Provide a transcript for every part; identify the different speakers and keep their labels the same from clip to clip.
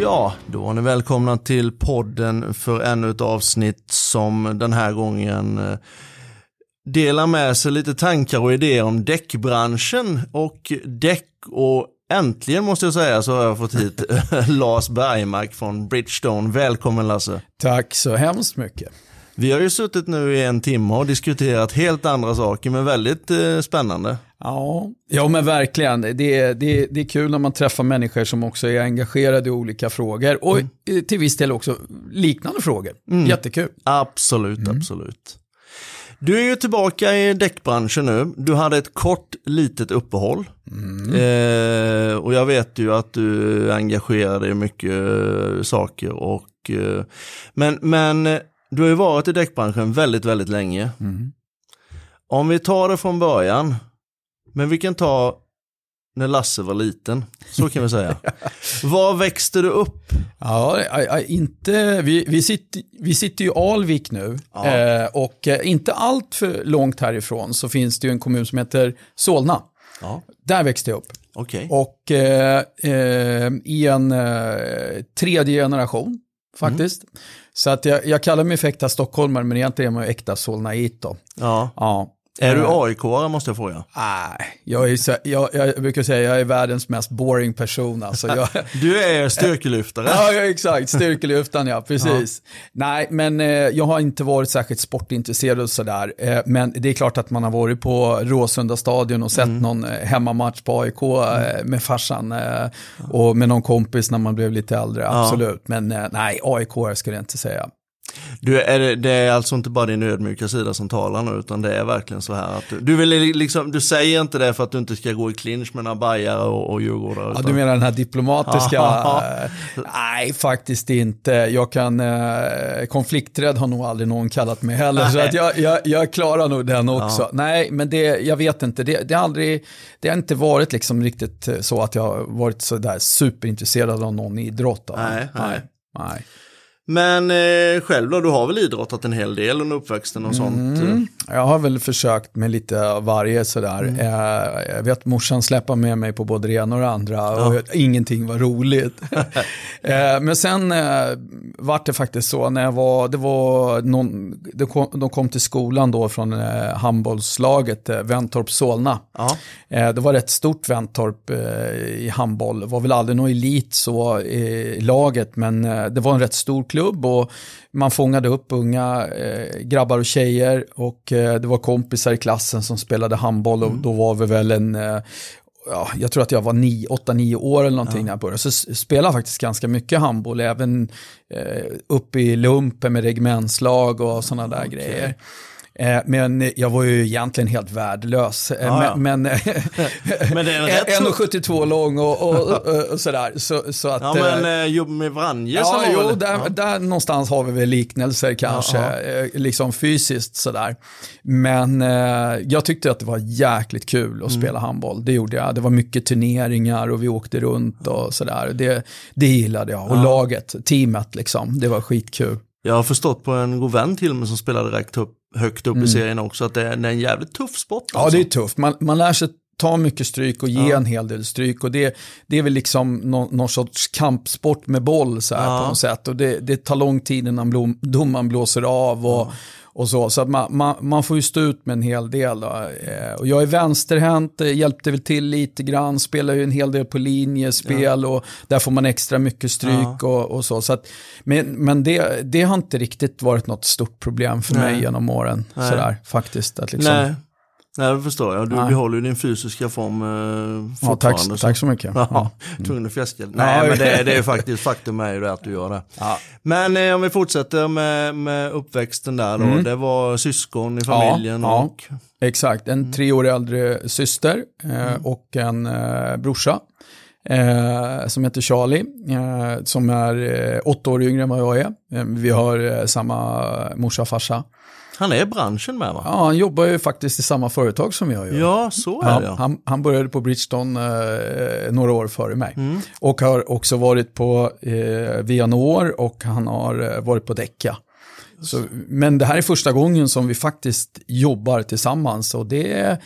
Speaker 1: Ja, då är ni välkomna till podden för ännu ett avsnitt som den här gången eh, delar med sig lite tankar och idéer om däckbranschen och däck och äntligen måste jag säga så har jag fått hit Lars Bergmark från Bridgestone. Välkommen Lasse.
Speaker 2: Tack så hemskt mycket.
Speaker 1: Vi har ju suttit nu i en timme och diskuterat helt andra saker men väldigt eh, spännande.
Speaker 2: Ja, ja men verkligen. Det är, det, är, det är kul när man träffar människor som också är engagerade i olika frågor och mm. till viss del också liknande frågor. Mm. Jättekul.
Speaker 1: Absolut, mm. absolut. Du är ju tillbaka i däckbranschen nu. Du hade ett kort litet uppehåll. Mm. Eh, och jag vet ju att du engagerar dig i mycket eh, saker. Och, eh, men, men du har ju varit i däckbranschen väldigt, väldigt länge. Mm. Om vi tar det från början. Men vi kan ta när Lasse var liten, så kan vi säga. Var växte du upp?
Speaker 2: Ja, inte, vi, vi, sitter, vi sitter ju i Alvik nu ja. eh, och eh, inte allt för långt härifrån så finns det ju en kommun som heter Solna. Ja. Där växte jag upp.
Speaker 1: Okay.
Speaker 2: Och eh, eh, i en tredje generation faktiskt. Mm. Så att jag, jag kallar mig för äkta stockholmare men egentligen är man ju äkta solnait
Speaker 1: Ja. ja. Är du eh. aik måste jag fråga?
Speaker 2: Nej, jag, är, jag, jag brukar säga att jag är världens mest boring person. Alltså jag,
Speaker 1: du är styrkelyftare?
Speaker 2: ja, exakt. Styrkelyftaren, ja. Precis. Ja. Nej, men eh, jag har inte varit särskilt sportintresserad och sådär. Eh, men det är klart att man har varit på Råsunda stadion och sett mm. någon eh, hemmamatch på AIK eh, mm. med farsan eh, och med någon kompis när man blev lite äldre. Absolut. Ja. Men nej, AIK skulle jag inte säga.
Speaker 1: Du, är det, det, är alltså inte bara din ödmjuka sida som talar nu, utan det är verkligen så här att du, du, vill liksom, du säger inte det för att du inte ska gå i clinch med några bajare och, och djurgårdare.
Speaker 2: Ja, du menar den här diplomatiska? nej, faktiskt inte. Jag kan, eh, konflikträdd har nog aldrig någon kallat mig heller, nej. så att jag, jag, jag klarar nog den också. Ja. Nej, men det, jag vet inte, det, det, har aldrig, det har inte varit liksom riktigt så att jag har varit så där superintresserad av någon idrott.
Speaker 1: Nej, nej. nej. Men eh, själv då, du har väl idrottat en hel del under uppväxten och sånt? Mm.
Speaker 2: Jag har väl försökt med lite av varje sådär. Mm. Eh, jag vet morsan släppa med mig på både det ena och det andra ja. och ingenting var roligt. eh, men sen eh, var det faktiskt så när jag var, det var någon, de kom, de kom till skolan då från eh, handbollslaget eh, Ventorp Solna. Ja. Det var ett stort Ventorp eh, i handboll, det var väl aldrig någon elit så i laget men det var en rätt stor klubb och man fångade upp unga grabbar och tjejer och det var kompisar i klassen som spelade handboll och mm. då var vi väl en eh, ja, jag tror att jag var 8-9 år eller någonting ja. när jag började. Så spelade faktiskt ganska mycket handboll, även eh, uppe i lumpen med regementslag och sådana där okay. grejer. Eh, men jag var ju egentligen helt värdelös. Eh, ah, men, ja. men, men 1,72 lång och, och, och, sådär. Så, så att,
Speaker 1: ja men eh, med Vranje
Speaker 2: ja, jo, där, ja. där någonstans har vi väl liknelser kanske, ja, liksom fysiskt sådär. Men jag tyckte att det var jäkligt kul att mm. spela handboll, det gjorde jag. Det var mycket turneringar och vi åkte runt och sådär. Det, det gillade jag. Och laget, teamet liksom, det var skitkul.
Speaker 1: Jag har förstått på en god vän till mig som spelade rätt upp, högt upp mm. i serien också att det är, det är, en jävligt tuff sport.
Speaker 2: Alltså. Ja, det är tufft. Man, man lär sig ta mycket stryk och ge ja. en hel del stryk. Och det, det är väl liksom någon, någon sorts kampsport med boll så här ja. på något sätt. Och det, det tar lång tid innan domaren blåser av. Och, ja och så. Så att man, man, man, får ju stå ut med en hel del. Då. Eh, och jag är vänsterhänt, hjälpte väl till lite grann, spelar ju en hel del på linjespel ja. och där får man extra mycket stryk ja. och, och, så. så att, men men det, det har inte riktigt varit något stort problem för Nej. mig genom åren. Sådär, faktiskt. Att liksom,
Speaker 1: Nej. Nej, det förstår jag. Du ja. behåller ju din fysiska form eh,
Speaker 2: ja, tack, så. tack så mycket.
Speaker 1: Ja, mm. Tvungen att fjäska. Nej, ja, men det, det är faktiskt faktum är ju det att du gör det. Ja. Men eh, om vi fortsätter med, med uppväxten där då. Mm. Det var syskon i familjen ja, och...
Speaker 2: Exakt, en mm. tre år äldre syster eh, mm. och en eh, brorsa. eh, som heter Charlie, eh, som är eh, åtta år yngre än vad jag är. Eh, vi har eh, samma morsa och farsa.
Speaker 1: Han är i branschen med va?
Speaker 2: Ja, han jobbar ju faktiskt i samma företag som jag gör.
Speaker 1: Ja, så är det ja.
Speaker 2: han, han började på Bridgestone eh, några år före mig.
Speaker 1: Mm.
Speaker 2: Och har också varit på eh, Vianor och han har eh, varit på Däcka. Så, men det här är första gången som vi faktiskt jobbar tillsammans och det är,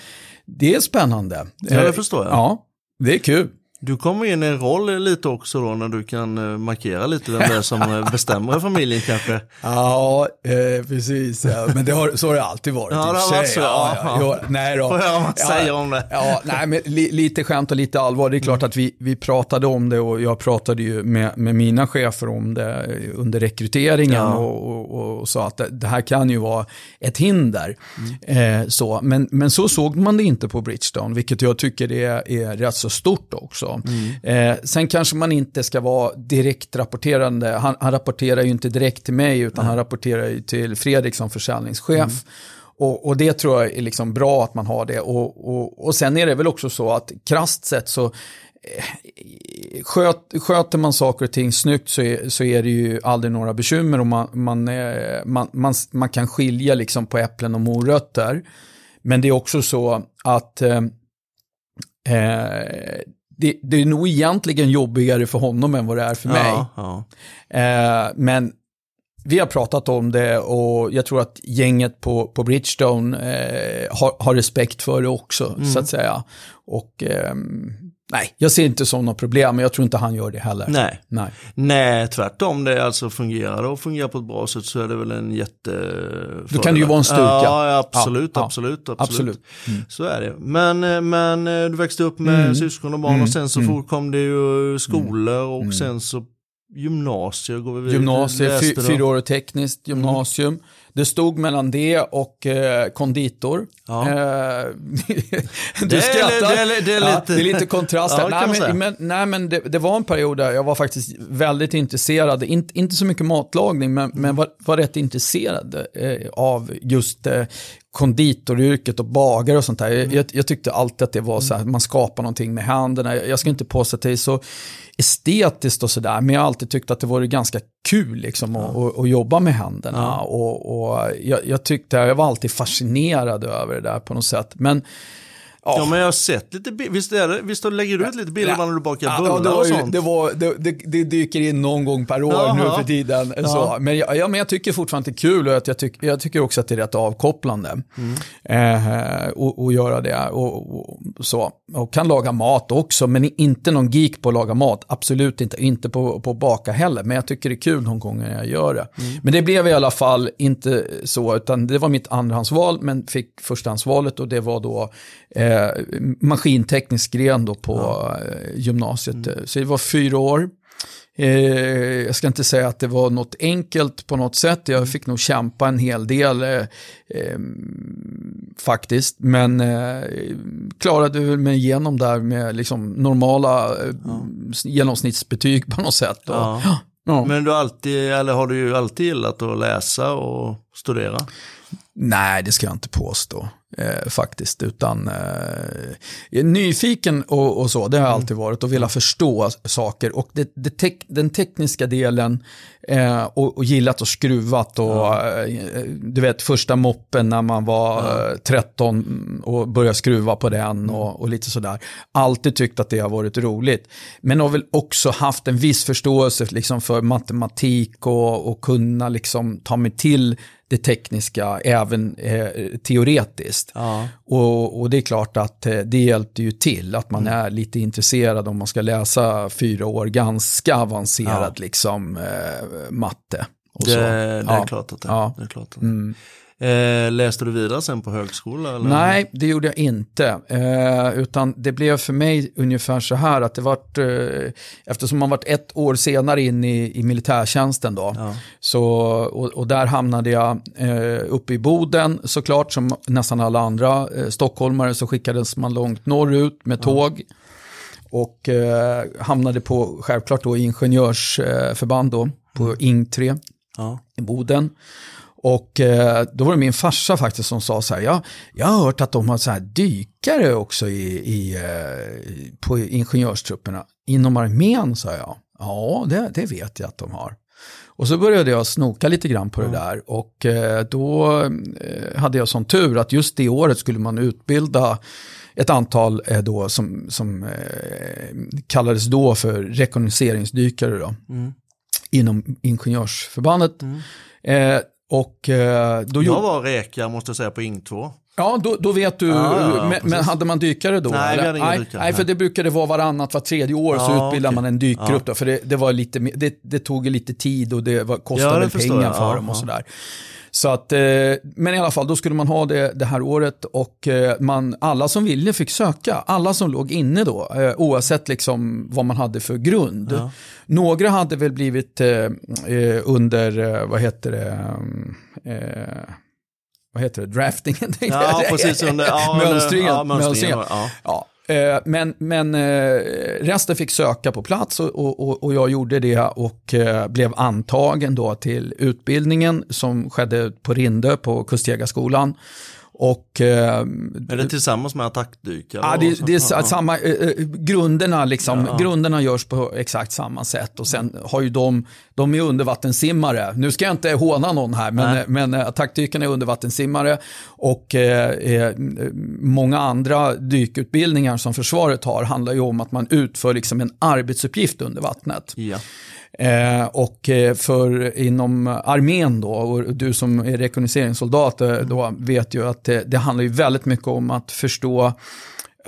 Speaker 2: det är spännande.
Speaker 1: Ja, det
Speaker 2: Eh,
Speaker 1: förstår jag.
Speaker 2: Ja, det är kul.
Speaker 1: Du kommer in i en roll lite också då när du kan eh, markera lite vem det är som eh, bestämmer i familjen kanske.
Speaker 2: Ja, eh, precis. Men det har, så har det alltid varit.
Speaker 1: Ja, det har varit så,
Speaker 2: Ja,
Speaker 1: ja.
Speaker 2: nej då.
Speaker 1: Får höra vad man säger om det.
Speaker 2: Ja, nej, men li, lite skämt och lite allvar. Det är klart att vi, vi pratade om det och jag pratade ju med, med mina chefer om det under rekryteringen och, och, och sa att det, det här kan ju vara ett hinder. Eh, så. Men, men så såg man det inte på Bridgestone, vilket jag tycker är, är rätt så stort också. Eh, sen kanske man inte ska vara direkt rapporterande. Han, han rapporterar ju inte direkt till mig, utan han rapporterar ju till Fredrik som försäljningschef. Och, och det tror jag är liksom bra att man har det. Och, och, och sen är det väl också så att krasst sett så eh, sköt, sköter man saker och ting snyggt så är, så är det ju aldrig några bekymmer och man, man, eh, man, man, man kan skilja liksom på äpplen och morötter. Men det är också så att eh, eh, det, det är nog egentligen jobbigare för honom än vad det är för mig.
Speaker 1: Ja, ja.
Speaker 2: Eh, men vi har pratat om det och jag tror att gänget på, på Bridgestone eh, har, har respekt för det också,
Speaker 1: Mm.
Speaker 2: så att säga. Och ehm, nej, jag ser inte som något problem, men jag tror inte han gör det heller.
Speaker 1: Nej.
Speaker 2: nej.
Speaker 1: Nej, tvärtom. Det alltså fungerar och fungerar på ett bra sätt så är det väl en jätte...
Speaker 2: Då kan det ju vara en styrka.
Speaker 1: Ja, ja, absolut,
Speaker 2: Ja,
Speaker 1: absolut, absolut.
Speaker 2: Absolut. Mm.
Speaker 1: Så är det. Men, eh, men eh, du växte upp med
Speaker 2: Mm.
Speaker 1: syskon och barn
Speaker 2: Mm.
Speaker 1: och sen så
Speaker 2: Mm.
Speaker 1: kom det ju skolor och
Speaker 2: Mm.
Speaker 1: sen så gymnasier går vi vidare.
Speaker 2: Fyraårigt tekniskt gymnasium. Det stod mellan det och eh, konditor.
Speaker 1: Ja. Det är-
Speaker 2: skrattar.
Speaker 1: det är- det är
Speaker 2: Ja,
Speaker 1: lite-
Speaker 2: det är lite kontrast
Speaker 1: Ja,
Speaker 2: nej, men, men, nej, men det, det var en period där jag var faktiskt väldigt intresserad, inte, inte så mycket matlagning, men, men var, var rätt intresserad eh, av just eh, konditoryrket och bagare och sånt där.
Speaker 1: Mm.
Speaker 2: Jag, jag tyckte alltid att det var så här, man skapar någonting med händerna. Jag, jag ska inte påstå att det är så estetiskt och sådär, men jag har alltid tyckt att det var ganska kul liksom att, att jobba med händerna.
Speaker 1: Ja.
Speaker 2: Och, och jag, jag tyckte, jag var alltid fascinerad över det där på något sätt. Men
Speaker 1: Ja, men jag har sett lite bilder. Visst, är det, visst lägger du ut lite bilder när du bakar
Speaker 2: Ja,
Speaker 1: bullar
Speaker 2: det, var
Speaker 1: och sånt?
Speaker 2: det, var, det, det, det dyker in någon gång per år
Speaker 1: Jaha.
Speaker 2: nu för tiden.
Speaker 1: Ja.
Speaker 2: Så. Men, jag, ja, men jag tycker fortfarande att det är kul och att jag, tyck, jag tycker också att det är rätt avkopplande. Eh, och, och göra det. Och, och, så. och kan laga mat också, men inte någon geek på att laga mat. Absolut inte. Inte på, på att baka heller. Men jag tycker det är kul någon gång när jag gör det. Men det blev i alla fall inte så, utan det var mitt andrahandsval, men fick förstahandsvalet och det var då eh, maskinteknisk gren då på eh, gymnasiet. Så det var fyra år. Eh, jag ska inte säga att det var något enkelt på något sätt. Jag fick nog kämpa en hel del eh, eh, faktiskt. Men eh, klarade väl mig igenom där med liksom normala eh, genomsnittsbetyg på något sätt. Och,
Speaker 1: Ja.
Speaker 2: ja.
Speaker 1: Men du alltid, eller har du ju alltid gillat att läsa och studera?
Speaker 2: Nej, det ska jag inte påstå eh, faktiskt. Utan eh, nyfiken och, och så, det har jag alltid varit. Och velat förstå saker. Och det, det tek, den tekniska delen eh, och, och gillat och skruvat. Och, eh, du vet, första moppen när man var eh, 13 och började skruva på den och, och lite sådär. Alltid tyckt att det har varit roligt. Men har väl också haft en viss förståelse liksom, för matematik och, och kunna liksom, ta mig till det tekniska även eh, teoretiskt.
Speaker 1: Ja.
Speaker 2: Och, och det är klart att eh, det hjälpte ju till att man är lite intresserad om man ska läsa fyra år ganska avancerad liksom eh, matte.
Speaker 1: Det, det är
Speaker 2: Ja.
Speaker 1: klart att det,
Speaker 2: Ja.
Speaker 1: det är. Klart att det.
Speaker 2: Mm.
Speaker 1: Eh, läste du vidare sen på högskola? Eller?
Speaker 2: Nej, det gjorde jag inte. Eh, utan det blev för mig ungefär så här att det vart, eh, eftersom man varit ett år senare in i, i militärtjänsten då,
Speaker 1: Ja.
Speaker 2: så, och, och där hamnade jag eh, uppe i Boden såklart, som nästan alla andra eh, stockholmare så skickades man långt norrut med tåg. Och eh, hamnade på, självklart då, ingenjörsförband då, på Ing 3
Speaker 1: Ja.
Speaker 2: i Boden. Och eh, då var det min farsa faktiskt som sa så här, ja, jag har hört att de har så här dykare också i, i, eh, på ingenjörstrupperna. Inom armén, sa jag. Ja, det, det vet jag att de har. Och så började jag snoka lite grann på det där och eh, då hade jag sån tur att just det året skulle man utbilda ett antal då som, som kallades då för rekognoseringsdykare då, mm. inom ingenjörsförbandet. Mm. Och, eh, då
Speaker 1: jag var räka måste jag säga på Ing 2.
Speaker 2: Ja, då, då vet du. Ah, ja, men, men, hade man dykare då?
Speaker 1: Nej,
Speaker 2: eller?
Speaker 1: vi hade dykare.
Speaker 2: Nej, för det brukade vara varannat, var tredje år ah, så utbildade okay. man en dykgrupp. Då, för det, det, var lite, det, det tog lite tid och det var, kostade ja, pengar för dem och sådär. Så att, eh, men i alla fall, då skulle man ha det det här året och eh, man, alla som ville fick söka. Alla som låg inne då, eh, oavsett liksom vad man hade för grund. Ja. Några hade väl blivit under, vad heter det, vad heter det, draftingen?
Speaker 1: Ja, precis. Under, ja,
Speaker 2: mönstringen.
Speaker 1: Ja, mönstringen. Ja.
Speaker 2: ja. Eh, men, men eh, resten fick söka på plats och, och, och jag gjorde det och eh, blev antagen då till utbildningen som skedde på Rindö på Kustjägarskolan. Och,
Speaker 1: eh, är det tillsammans med attackdykare?
Speaker 2: Ja, det, det är samma, eh, eh, grunderna, liksom, ja. grunderna görs på exakt samma sätt och sen har ju de, de är undervattensimmare. Nu ska jag inte håna någon här, men, men eh, attackdykarna är undervattensimmare och eh, eh, många andra dykutbildningar som försvaret har handlar ju om att man utför liksom en arbetsuppgift under vattnet.
Speaker 1: Ja.
Speaker 2: Eh, och eh, för inom armén då, och du som är rekognoseringssoldat eh, då vet ju att det, det handlar ju väldigt mycket om att förstå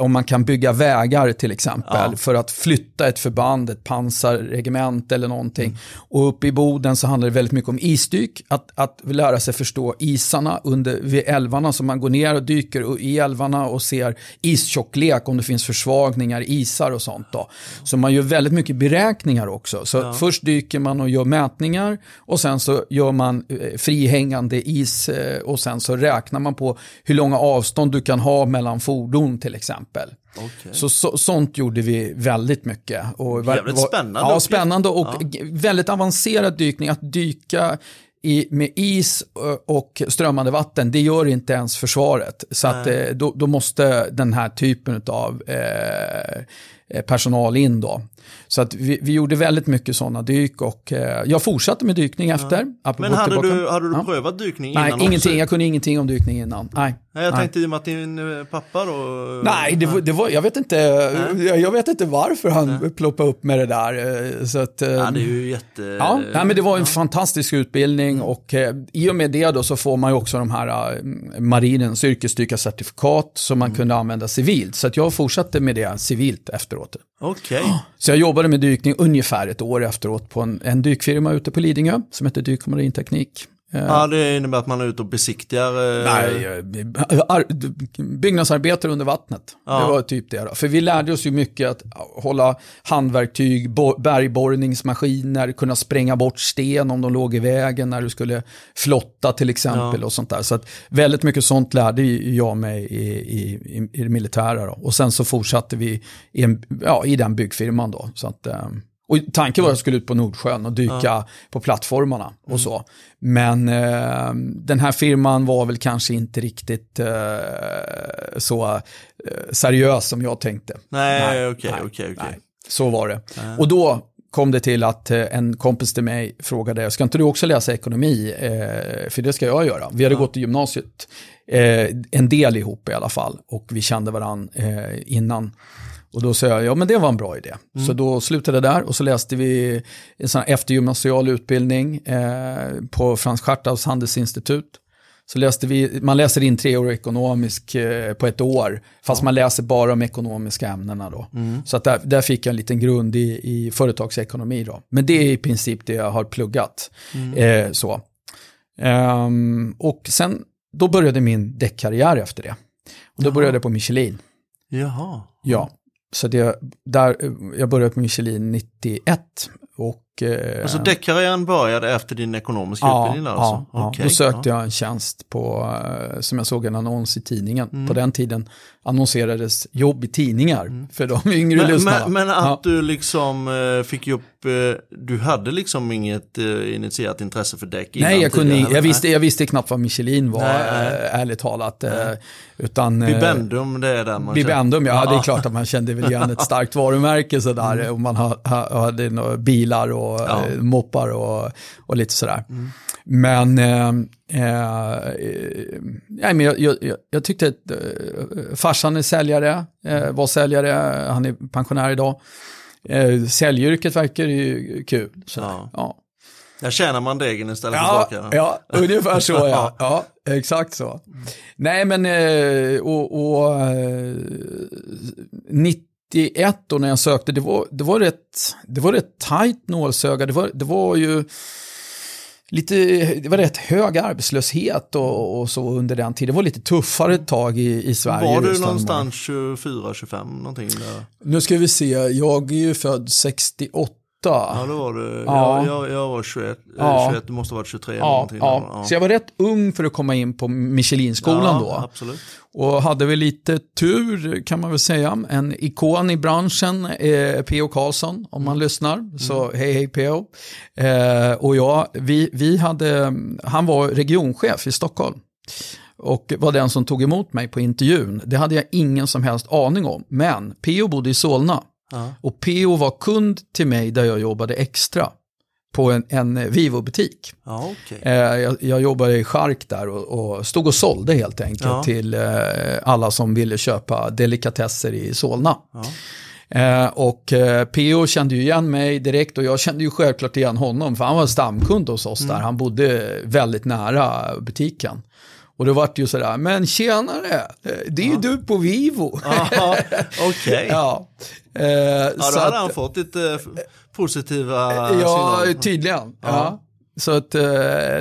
Speaker 2: om man kan bygga vägar till exempel ja. för att flytta ett förband, ett pansarregement eller någonting. Mm. Och uppe i Boden så handlar det väldigt mycket om isdyk, att, att lära sig förstå isarna under, vid älvarna, så man går ner och dyker i älvarna och ser istjocklek, om det finns försvagningar, isar och sånt. Då. Så man gör väldigt mycket beräkningar också. Så ja. först dyker man och gör mätningar och sen så gör man eh, frihängande is eh, och sen så räknar man på hur långa avstånd du kan ha mellan fordon till exempel exempel. Okay. Så, så, sånt gjorde vi väldigt mycket.
Speaker 1: Och Jävligt var, spännande.
Speaker 2: Ja, spännande och ja. väldigt avancerad dykning. Att dyka i, med is och strömmande vatten, det gör inte ens försvaret. Så att, eh, då, då, måste den här typen av Eh, personal in då. Så att vi, vi gjorde väldigt mycket sådana dyk och eh, jag fortsatte med dykning efter.
Speaker 1: Ja. Men hade du, hade du ja. prövat dykning
Speaker 2: innan? Nej, ingenting. Jag kunde ingenting om dykning innan. Nej.
Speaker 1: Nej jag tänkte i och med att din eh, pappa då...
Speaker 2: Nej, det var, det var jag vet inte, Nej. jag vet inte varför han Nej. ploppade upp med det där. Så att,
Speaker 1: ja, det är ju jätte...
Speaker 2: Ja, Nej, men det var en ja. fantastisk utbildning och eh, i och med det då så får man ju också de här eh, marinens yrkesdykarcertifikat som man mm. kunde använda civilt. Så att jag fortsatte med det civilt efteråt efteråt.
Speaker 1: Okay.
Speaker 2: Så jag jobbade med dykning ungefär ett år efteråt på en, en dykfirma ute på Lidingö som heter Dyk och Marinteknik.
Speaker 1: Ja, det innebär att man är ute och besiktigar?
Speaker 2: Eh, Nej, eh, byggnadsarbetare under vattnet. Ja. Det var typ det. Då. För vi lärde oss ju mycket att hålla handverktyg, bergborrningsmaskiner, kunna spränga bort sten om de låg i vägen när du skulle flotta till exempel ja. och sånt där. Så att väldigt mycket sånt lärde jag mig i, i, i det militära. Då. Och sen så fortsatte vi i, en, ja, i den byggfirman då. Så att, um, och tanken var att jag skulle ut på Nordsjön och dyka ja. på plattformarna och mm. så. Men eh, den här firman var väl kanske inte riktigt eh, så eh, seriös som jag tänkte.
Speaker 1: Nej, okej, okej, okej.
Speaker 2: Så var det. Ja. Och då kom det till att eh, en kompis till mig frågade, ska inte du också läsa ekonomi? Eh, för det ska jag göra. Vi hade ja. gått i gymnasiet, eh, en del ihop i alla fall, och vi kände varandra innan. Och då sa jag, ja men det var en bra idé. Mm. Så då slutade det där och så läste vi en sån eftergymnasial utbildning eh, på Frans Schartau's handelsinstitut. Så läste vi, man läser in tre år ekonomisk eh, på ett år, fast ja. man läser bara de ekonomiska ämnena då. Mm. Så att där, där, fick jag en liten grund i, i företagsekonomi då. Men det är i princip det jag har pluggat. Mm. Eh, så. Um, och sen, då började min däckkarriär efter det. Och då Jaha. började jag på Michelin.
Speaker 1: Jaha.
Speaker 2: Ja, så det, där, jag började på Michelin 91 och, eh,
Speaker 1: Alltså däckkarriären började efter din ekonomiska
Speaker 2: ja,
Speaker 1: utbildning där alltså?
Speaker 2: ja.
Speaker 1: Okej,
Speaker 2: Då sökte
Speaker 1: ja.
Speaker 2: jag en tjänst på, eh, som jag såg en annons i tidningen.
Speaker 1: Mm.
Speaker 2: På den tiden annonserades jobb i tidningar för de yngre
Speaker 1: Men,
Speaker 2: lyssnarna.
Speaker 1: men, men att
Speaker 2: ja.
Speaker 1: du liksom eh, fick upp, eh, du hade liksom inget eh, initierat intresse för däck
Speaker 2: Nej, jag, kunde, jag, visste, jag visste knappt vad Michelin var,
Speaker 1: Nej,
Speaker 2: ärligt talat. Utan,
Speaker 1: Bibendum, det är den man
Speaker 2: Bibendum, ja, det är
Speaker 1: Ja.
Speaker 2: klart att man kände väl igen ett starkt varumärke sådär. Och man ha, ha, hade några bilar och
Speaker 1: Ja.
Speaker 2: moppar och, och lite sådär. Men, eh, eh, eh, men jag, jag, jag- tyckte att eh, farsan är säljare, eh, var säljare, han är pensionär idag. Eh, säljyrket verkar ju kul. Så,
Speaker 1: Ja.
Speaker 2: ja.
Speaker 1: Där tjänar man degen istället för
Speaker 2: Ja,
Speaker 1: bakaren.
Speaker 2: ja, ungefär så ja. ja. Exakt så. Nej men, eh, och, och eh, 91 då när jag sökte, det var, det var rätt, det var rätt tajt nålsöga. Det var, det var ju lite, det var rätt hög arbetslöshet och, och så under den tiden. Det var lite tuffare ett tag i, i Sverige.
Speaker 1: Var du någonstans 24-25 någonting där?
Speaker 2: Nu ska vi se, jag är ju född 68.
Speaker 1: Ja, då var du,
Speaker 2: Ja.
Speaker 1: jag, jag, jag var 21,
Speaker 2: Ja.
Speaker 1: eh, 21, du måste ha varit 23 eller
Speaker 2: Ja,
Speaker 1: någonting.
Speaker 2: ja. Så jag var rätt ung för att komma in på Michelinskolan
Speaker 1: ja,
Speaker 2: då.
Speaker 1: absolut.
Speaker 2: Och hade väl lite tur kan man väl säga. En ikon i branschen, eh, P.O. Karlsson, om man lyssnar. Så hej hej P.O. Eh, och jag, vi, vi hade, han var regionchef i Stockholm. Och var den som tog emot mig på intervjun. Det hade jag ingen som helst aning om. Men P.O. bodde i Solna.
Speaker 1: Ja.
Speaker 2: Och P.O. var kund till mig där jag jobbade extra. På en, en Vivo-butik.
Speaker 1: Ja, okej.
Speaker 2: Eh, jag, jag jobbade i Chark där och, och stod och sålde helt enkelt
Speaker 1: Ja.
Speaker 2: till eh, alla som ville köpa delikatesser i Solna.
Speaker 1: Ja.
Speaker 2: Eh, och eh, PO kände ju igen mig direkt och jag kände ju självklart igen honom för han var stamkund hos oss
Speaker 1: Mm.
Speaker 2: där. Han bodde väldigt nära butiken. Och då var det ju sådär, men tjenare, eh, det är ju du på Vivo.
Speaker 1: Aha, Okej.
Speaker 2: ja. Eh,
Speaker 1: Ja, då hade
Speaker 2: att-
Speaker 1: han fått lite f- positiva
Speaker 2: Ja,
Speaker 1: signaler.
Speaker 2: tydligen. Ja. Så att, eh,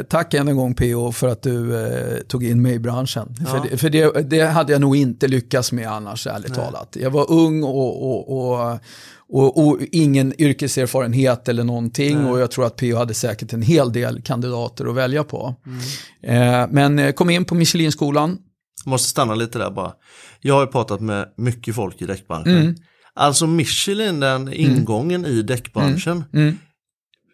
Speaker 2: tack än en gång PO för att du eh, tog in mig i branschen.
Speaker 1: Ja.
Speaker 2: För, det, för det, det hade jag nog inte lyckats med annars, ärligt talat. Jag var ung och, och, och, och, och ingen yrkeserfarenhet eller någonting. Och jag tror att PO hade säkert en hel del kandidater att välja på.
Speaker 1: Mm.
Speaker 2: Eh, men eh, kom in på Michelinskolan.
Speaker 1: Måste stanna lite där bara. Jag har ju pratat med mycket folk i däckbranschen.
Speaker 2: Mm.
Speaker 1: Alltså Michelin, den ingången i däckbranschen.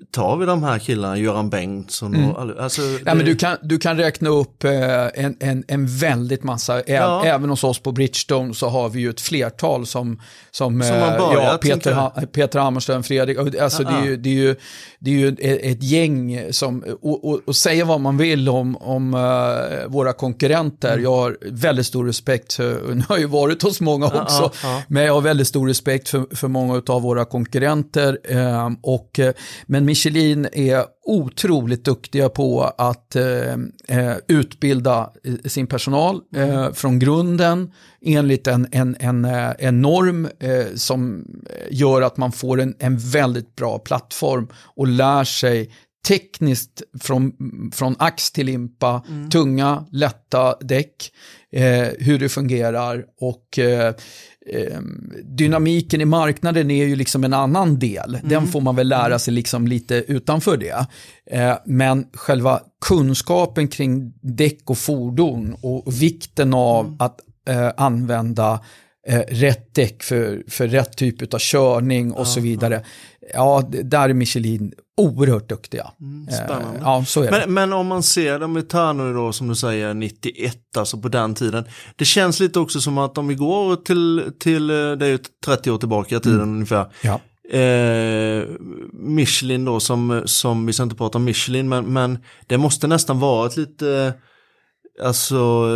Speaker 2: Mm.
Speaker 1: Tar vi de här killarna, Göran Bengtsson och all- alltså, det-
Speaker 2: men du, kan, du kan räkna upp eh, en, en, en väldigt massa,
Speaker 1: Ja.
Speaker 2: även hos oss på Bridgestone så har vi ju ett flertal som, som,
Speaker 1: Som
Speaker 2: eh,
Speaker 1: börjat,
Speaker 2: ja, Peter, ha, Peter Hammarström, Fredrik, alltså det, är ju, det, är ju, det är ju ett, gäng som, och, och, och säga vad man vill om, om eh, våra konkurrenter,
Speaker 1: Mm.
Speaker 2: jag har väldigt stor respekt, nu har ju varit hos många också,
Speaker 1: ja, ja.
Speaker 2: men jag har väldigt stor respekt för, för många av våra konkurrenter. Och, men Michelin är otroligt duktiga på att eh, eh, utbilda eh, sin personal eh, från grunden enligt en, en, en, eh, en norm eh, som gör att man får en, en väldigt bra plattform och lär sig tekniskt från, från ax till limpa, tunga, lätta däck, eh, hur det fungerar och eh, eh, dynamiken i marknaden är ju liksom en annan del. Den får man väl lära sig liksom lite utanför det. Eh, men själva kunskapen kring däck och fordon och vikten av att eh, använda rätt däck för, för rätt typ av körning och så vidare. Ja, där är Michelin oerhört duktiga.
Speaker 1: spännande.
Speaker 2: Eh, ja, så är det.
Speaker 1: Men, men om man ser dem i tar nu då som du säger 91, alltså på den tiden. Det känns lite också som att om vi går till, till eh, det är ju 30 år tillbaka i tiden ungefär.
Speaker 2: Ja.
Speaker 1: Eh, Michelin då som, som, vi ska inte prata om Michelin, men, men det måste nästan vara ett lite, alltså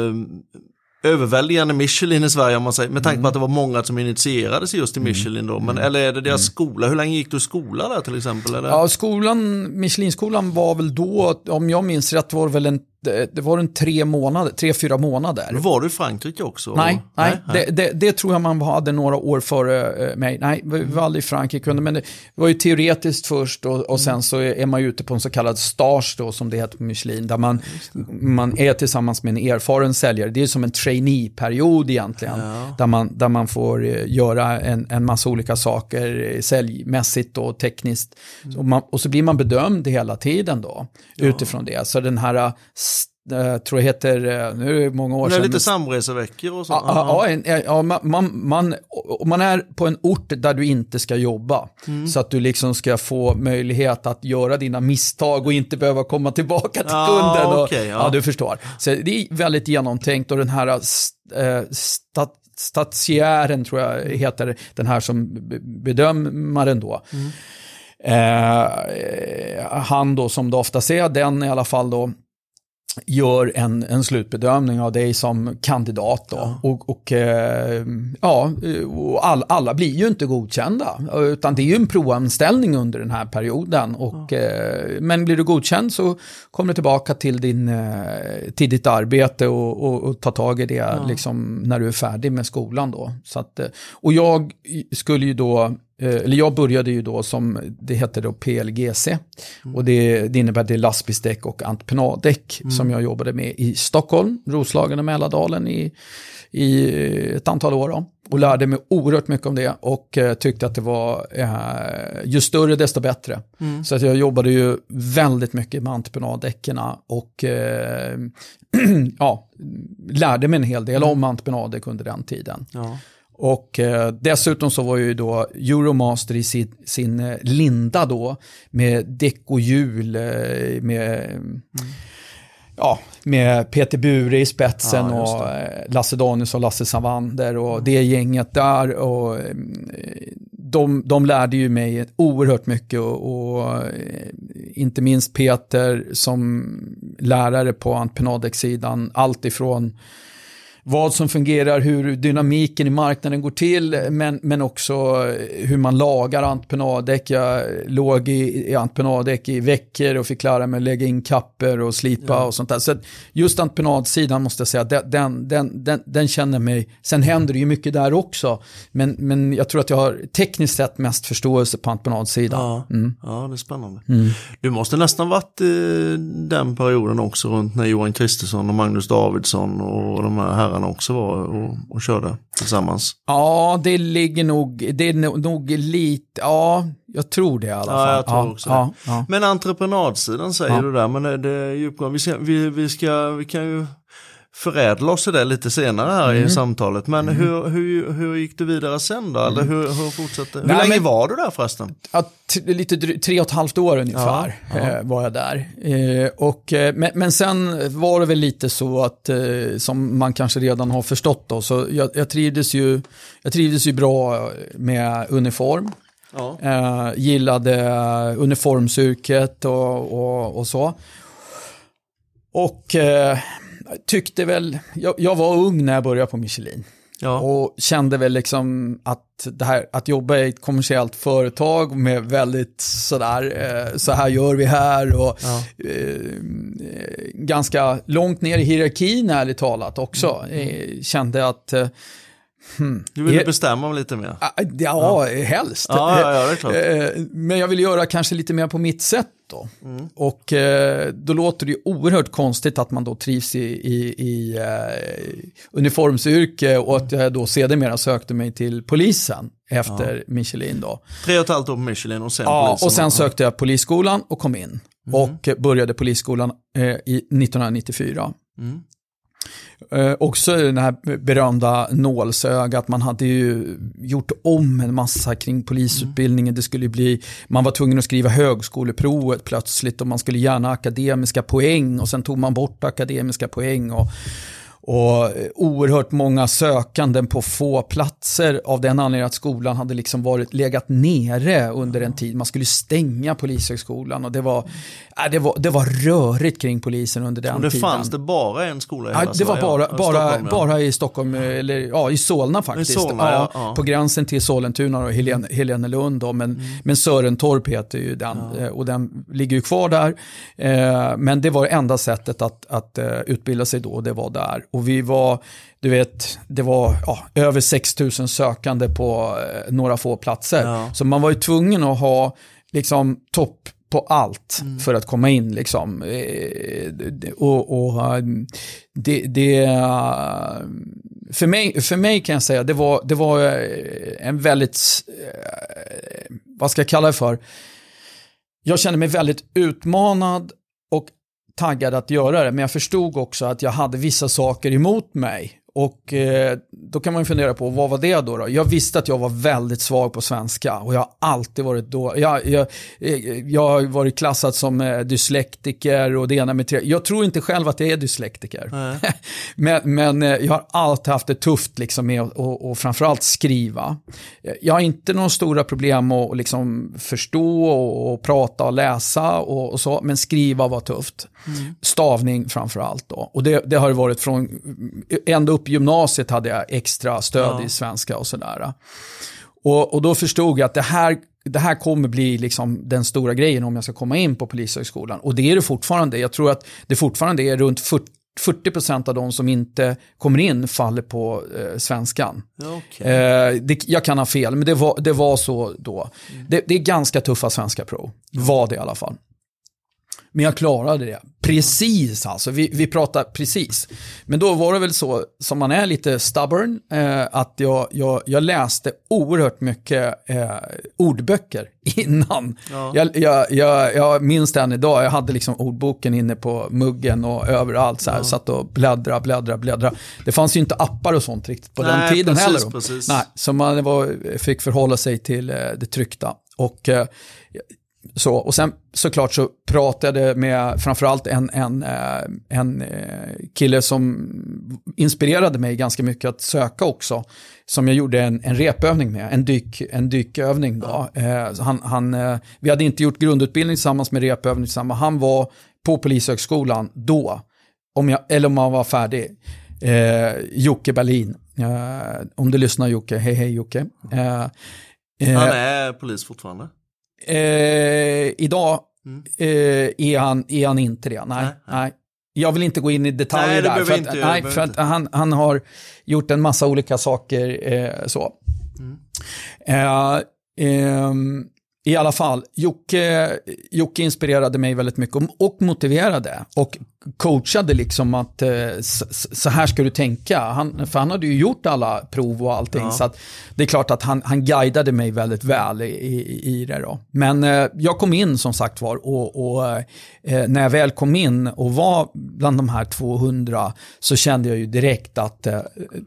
Speaker 1: överväldigande Michelin i Sverige om man säger, med tanke på att det var många som initierades just till Michelin då, men eller är det deras skola, hur länge gick du i skola där till exempel? Eller?
Speaker 2: Ja, skolan, Michelinskolan var väl då, om jag minns rätt, var det väl en det, det var en tre månader, tre, fyra månader.
Speaker 1: Var du i Frankrike också?
Speaker 2: Nej, nej, nej. Det, det, det, tror jag man hade några år före eh, mig. Nej, vi var aldrig i Frankrike, men det var ju teoretiskt först och, och sen så är man ju ute på en så kallad stage då, som det heter på Michelin, där man, man är tillsammans med en erfaren säljare. Det är som en trainee-period egentligen, ja. där, man, där man får eh, göra en, en massa olika saker eh, säljmässigt och tekniskt. Mm. Och, man, och, så blir man bedömd hela tiden då, ja. utifrån det. Så den här tror jag heter, uh, nu är det många år
Speaker 1: sedan.
Speaker 2: Det
Speaker 1: lite samreseveckor och så.
Speaker 2: Ja, ja, ja man, man, man, är på en ort där du inte ska jobba. Mm. Så att du liksom ska få möjlighet att göra dina misstag och inte behöva komma tillbaka till kunden. Och,
Speaker 1: okay,
Speaker 2: ja. du förstår. Så det är väldigt genomtänkt och den här uh, stat statiären tror jag heter, den här som bedömaren då. Mm. Eh, han då som det ofta är, den i alla fall då gör en, en slutbedömning av dig som kandidat. Då. Ja. Och, och eh, ja, och all, alla blir ju inte godkända, utan det är ju en provanställning under den här perioden. Och, ja. eh, men blir du godkänd så kommer du tillbaka till, din, eh, till ditt arbete och, och, och ta tag i det ja. liksom, när du är färdig med skolan. Då. Så att, och jag skulle ju då eller jag började ju då som, det heter då PLGC. Mm. Och det, det innebär det lastbilsdäck och entreprenaddäck mm. som jag jobbade med i Stockholm, Roslagen och Mälardalen i, i ett antal år. Då. Och lärde mig oerhört mycket om det och eh, tyckte att det var, eh, ju större desto bättre. Mm. Så att jag jobbade ju väldigt mycket med entreprenaddäcken och eh, ja, lärde mig en hel del om entreprenaddäck under den tiden. Ja. Och eh, dessutom så var ju då Euromaster i sin, sin eh, linda då med däck och hjul eh, med, mm. ja, med Peter Bure i spetsen ja, och Lasse Danius och Lasse Savander och mm. det gänget där. Och, de, de lärde ju mig oerhört mycket och, och inte minst Peter som lärare på entreprenadexsidan, allt ifrån vad som fungerar, hur dynamiken i marknaden går till, men, men också hur man lagar entreprenaddäck. Jag låg i, i entreprenaddäck i veckor och fick lära mig att lägga in kapper och slipa ja. och sånt där. Så just entreprenadsidan måste jag säga, den, den, den, den, känner mig, sen händer det ju mycket där också, men, men jag tror att jag har tekniskt sett mest förståelse på entreprenadsidan.
Speaker 1: Ja, mm. ja det är spännande. Mm. Du måste nästan varit i den perioden också runt när Johan Kristersson och Magnus Davidsson och de här herrarna också var och, och körde tillsammans?
Speaker 2: Ja, det ligger nog, det är nog lite, ja, jag tror det i alla fall.
Speaker 1: Ja, jag tror ja, också ja, ja. Men entreprenadsidan säger du där, men det, det är ju vi, ska, vi, vi, ska, vi kan ju förädla oss i det lite senare här mm. i samtalet. Men mm. hur, hur, hur gick du vidare sen då? Eller mm. hur, hur fortsatte? Hur Nej, länge men, var du där förresten?
Speaker 2: Ja, lite tre och ett halvt år ungefär ja, ja. Eh, var jag där. Eh, och, eh, men, men sen var det väl lite så att, som man kanske redan har förstått då, så jag, jag, trivdes, ju, jag trivdes ju bra med uniform. Ja. Eh, gillade uniformsyrket och, och, och så. Och eh, tyckte väl, jag, jag, var ung när jag började på Michelin. Ja. Och kände väl liksom att det här, att jobba i ett kommersiellt företag med väldigt sådär, eh, så här gör vi här och ja. eh, ganska långt ner i hierarkin ärligt talat också. Mm. Eh, kände att eh,
Speaker 1: Hmm. Du ville bestämma lite mer?
Speaker 2: Ja, ja. helst.
Speaker 1: Ja, ja.
Speaker 2: Eh, men jag vill göra kanske lite mer på mitt sätt då. Mm. Och eh, då låter det ju oerhört konstigt att man då trivs i, i, i uh, uniformsyrke och att jag då sedermera sökte mig till polisen efter ja. Michelin då.
Speaker 1: Tre och ett halvt år på Michelin och sen
Speaker 2: Ja,
Speaker 1: polisen.
Speaker 2: och sen sökte jag polisskolan och kom in. Mm. Och började polisskolan eh, i 1994. Mm. Eh, också det här berömda nålsögat, man hade ju gjort om en massa kring polisutbildningen. Det skulle bli, man var tvungen att skriva högskoleprovet plötsligt och man skulle gärna akademiska poäng och sen tog man bort akademiska poäng. Och, och eh, oerhört många sökanden på få platser av den anledningen att skolan hade liksom varit, legat nere under en tid. Man skulle stänga polishögskolan och det var, äh, det var, det var rörigt kring polisen under den
Speaker 1: och det
Speaker 2: tiden.
Speaker 1: fanns det bara en skola i hela
Speaker 2: Ja, det var bara, bara,
Speaker 1: Stockholm, ja.
Speaker 2: bara i Stockholm, eh, eller ja, i Solna faktiskt.
Speaker 1: I Solna, ja.
Speaker 2: På gränsen till Sollentuna och Helen, Helenelund. Då, men, men Sörentorp heter ju den och den ligger ju kvar där. Men det var enda sättet att, att utbilda sig då, det var där. Och vi var, du vet, det var ja, över 6 000 sökande på eh, några få platser.
Speaker 1: Ja.
Speaker 2: Så man var ju tvungen att ha liksom topp på allt för att komma in. Liksom. Eh, Och, och eh, det, det, eh, för, mig, för mig kan jag säga, det var, det var eh, en väldigt, eh, vad ska jag kalla det för? Jag kände mig väldigt utmanad taggad att göra det, men jag förstod också att jag hade vissa saker emot mig. Och eh, då kan man ju fundera på, vad var det då, då? Jag visste att jag var väldigt svag på svenska och jag har alltid varit då. Jag, jag, eh, jag har varit klassad som eh, dyslektiker och det ena med tre. Jag tror inte själv att jag är dyslektiker.
Speaker 1: Nej.
Speaker 2: men men eh, jag har alltid haft det tufft liksom med att och, och framförallt skriva. Eh, Jag har inte några stora problem att liksom förstå och, och prata och läsa och, och så, men skriva var tufft. Stavning framförallt då. Och det, det har det varit från, ända upp gymnasiet hade jag extra stöd
Speaker 1: Ja.
Speaker 2: i svenska och sådär. Och, och då förstod jag att det här, det här kommer bli liksom den stora grejen om jag ska komma in på Polishögskolan. Och det är det fortfarande. Jag tror att det fortfarande är runt 40 40% av de som inte kommer in faller på eh, svenskan.
Speaker 1: Okej.
Speaker 2: Eh, det, jag kan ha fel, men det var, det var så då. Det, det är ganska tuffa svenska prov. Var det i alla fall. Men jag klarade det. Precis alltså, vi, vi pratar precis. Men då var det väl så, som man är lite stubborn, eh, att jag, jag, jag läste oerhört mycket eh, ordböcker innan.
Speaker 1: Ja.
Speaker 2: Jag, jag, jag, jag minns den idag, jag hade liksom ordboken inne på muggen och överallt. Så här, Satt och bläddra, bläddra, bläddra. Det fanns ju inte appar och sånt riktigt på den
Speaker 1: Nej,
Speaker 2: tiden
Speaker 1: precis,
Speaker 2: heller.
Speaker 1: precis.
Speaker 2: Nej, så man var, fick förhålla sig till eh, det tryckta. Och, eh, så, och sen såklart så pratade jag med framförallt en, en, eh, en eh, kille som inspirerade mig ganska mycket att söka också. Som jag gjorde en, en repövning med, en, dyk, en dykövning. Då. Eh, han, han, vi hade inte gjort grundutbildning tillsammans med repövning tillsammans. Han var på Polishögskolan då, om jag, eller om han var färdig. Eh, Jocke Berlin. Eh, om du lyssnar Jocke, hej hej Jocke. Eh,
Speaker 1: Han är polis fortfarande?
Speaker 2: Eh, idag
Speaker 1: Mm.
Speaker 2: eh, är, han, är han inte det. Nej,
Speaker 1: Nej,
Speaker 2: nej. Jag vill inte gå in i detaljer
Speaker 1: Nej,
Speaker 2: där.
Speaker 1: behöver
Speaker 2: För, att,
Speaker 1: inte-
Speaker 2: nej, för att han, han har gjort en massa olika saker. Eh, så.
Speaker 1: Mm.
Speaker 2: I alla fall, Jocke, Jocke inspirerade mig väldigt mycket och, motiverade. Och coachade liksom att eh, så här ska du tänka. Han, för han hade ju gjort alla prov och allting.
Speaker 1: Ja.
Speaker 2: Så att det är klart att han, han guidade mig väldigt väl i, i, i det. Då. Men eh, jag kom in som sagt var och, och eh, när jag väl kom in och var bland de här 200 så kände jag ju direkt att eh,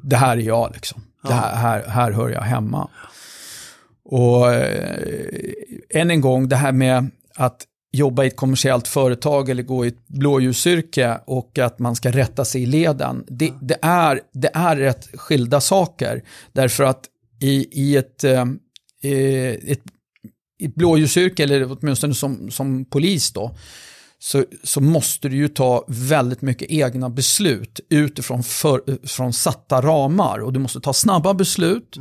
Speaker 2: det här är jag. Liksom. Det här, här, här hör jag hemma. Och eh, än en gång, det här med att jobba i ett kommersiellt företag eller gå i ett blåljusyrke och att man ska rätta sig i leden. Det, det, är, det är rätt skilda saker. Därför att i, i ett, eh, ett, ett blåljusyrke, eller åtminstone som, som polis då, så, så måste du ju ta väldigt mycket egna beslut utifrån för, från satta ramar. Och du måste ta snabba beslut.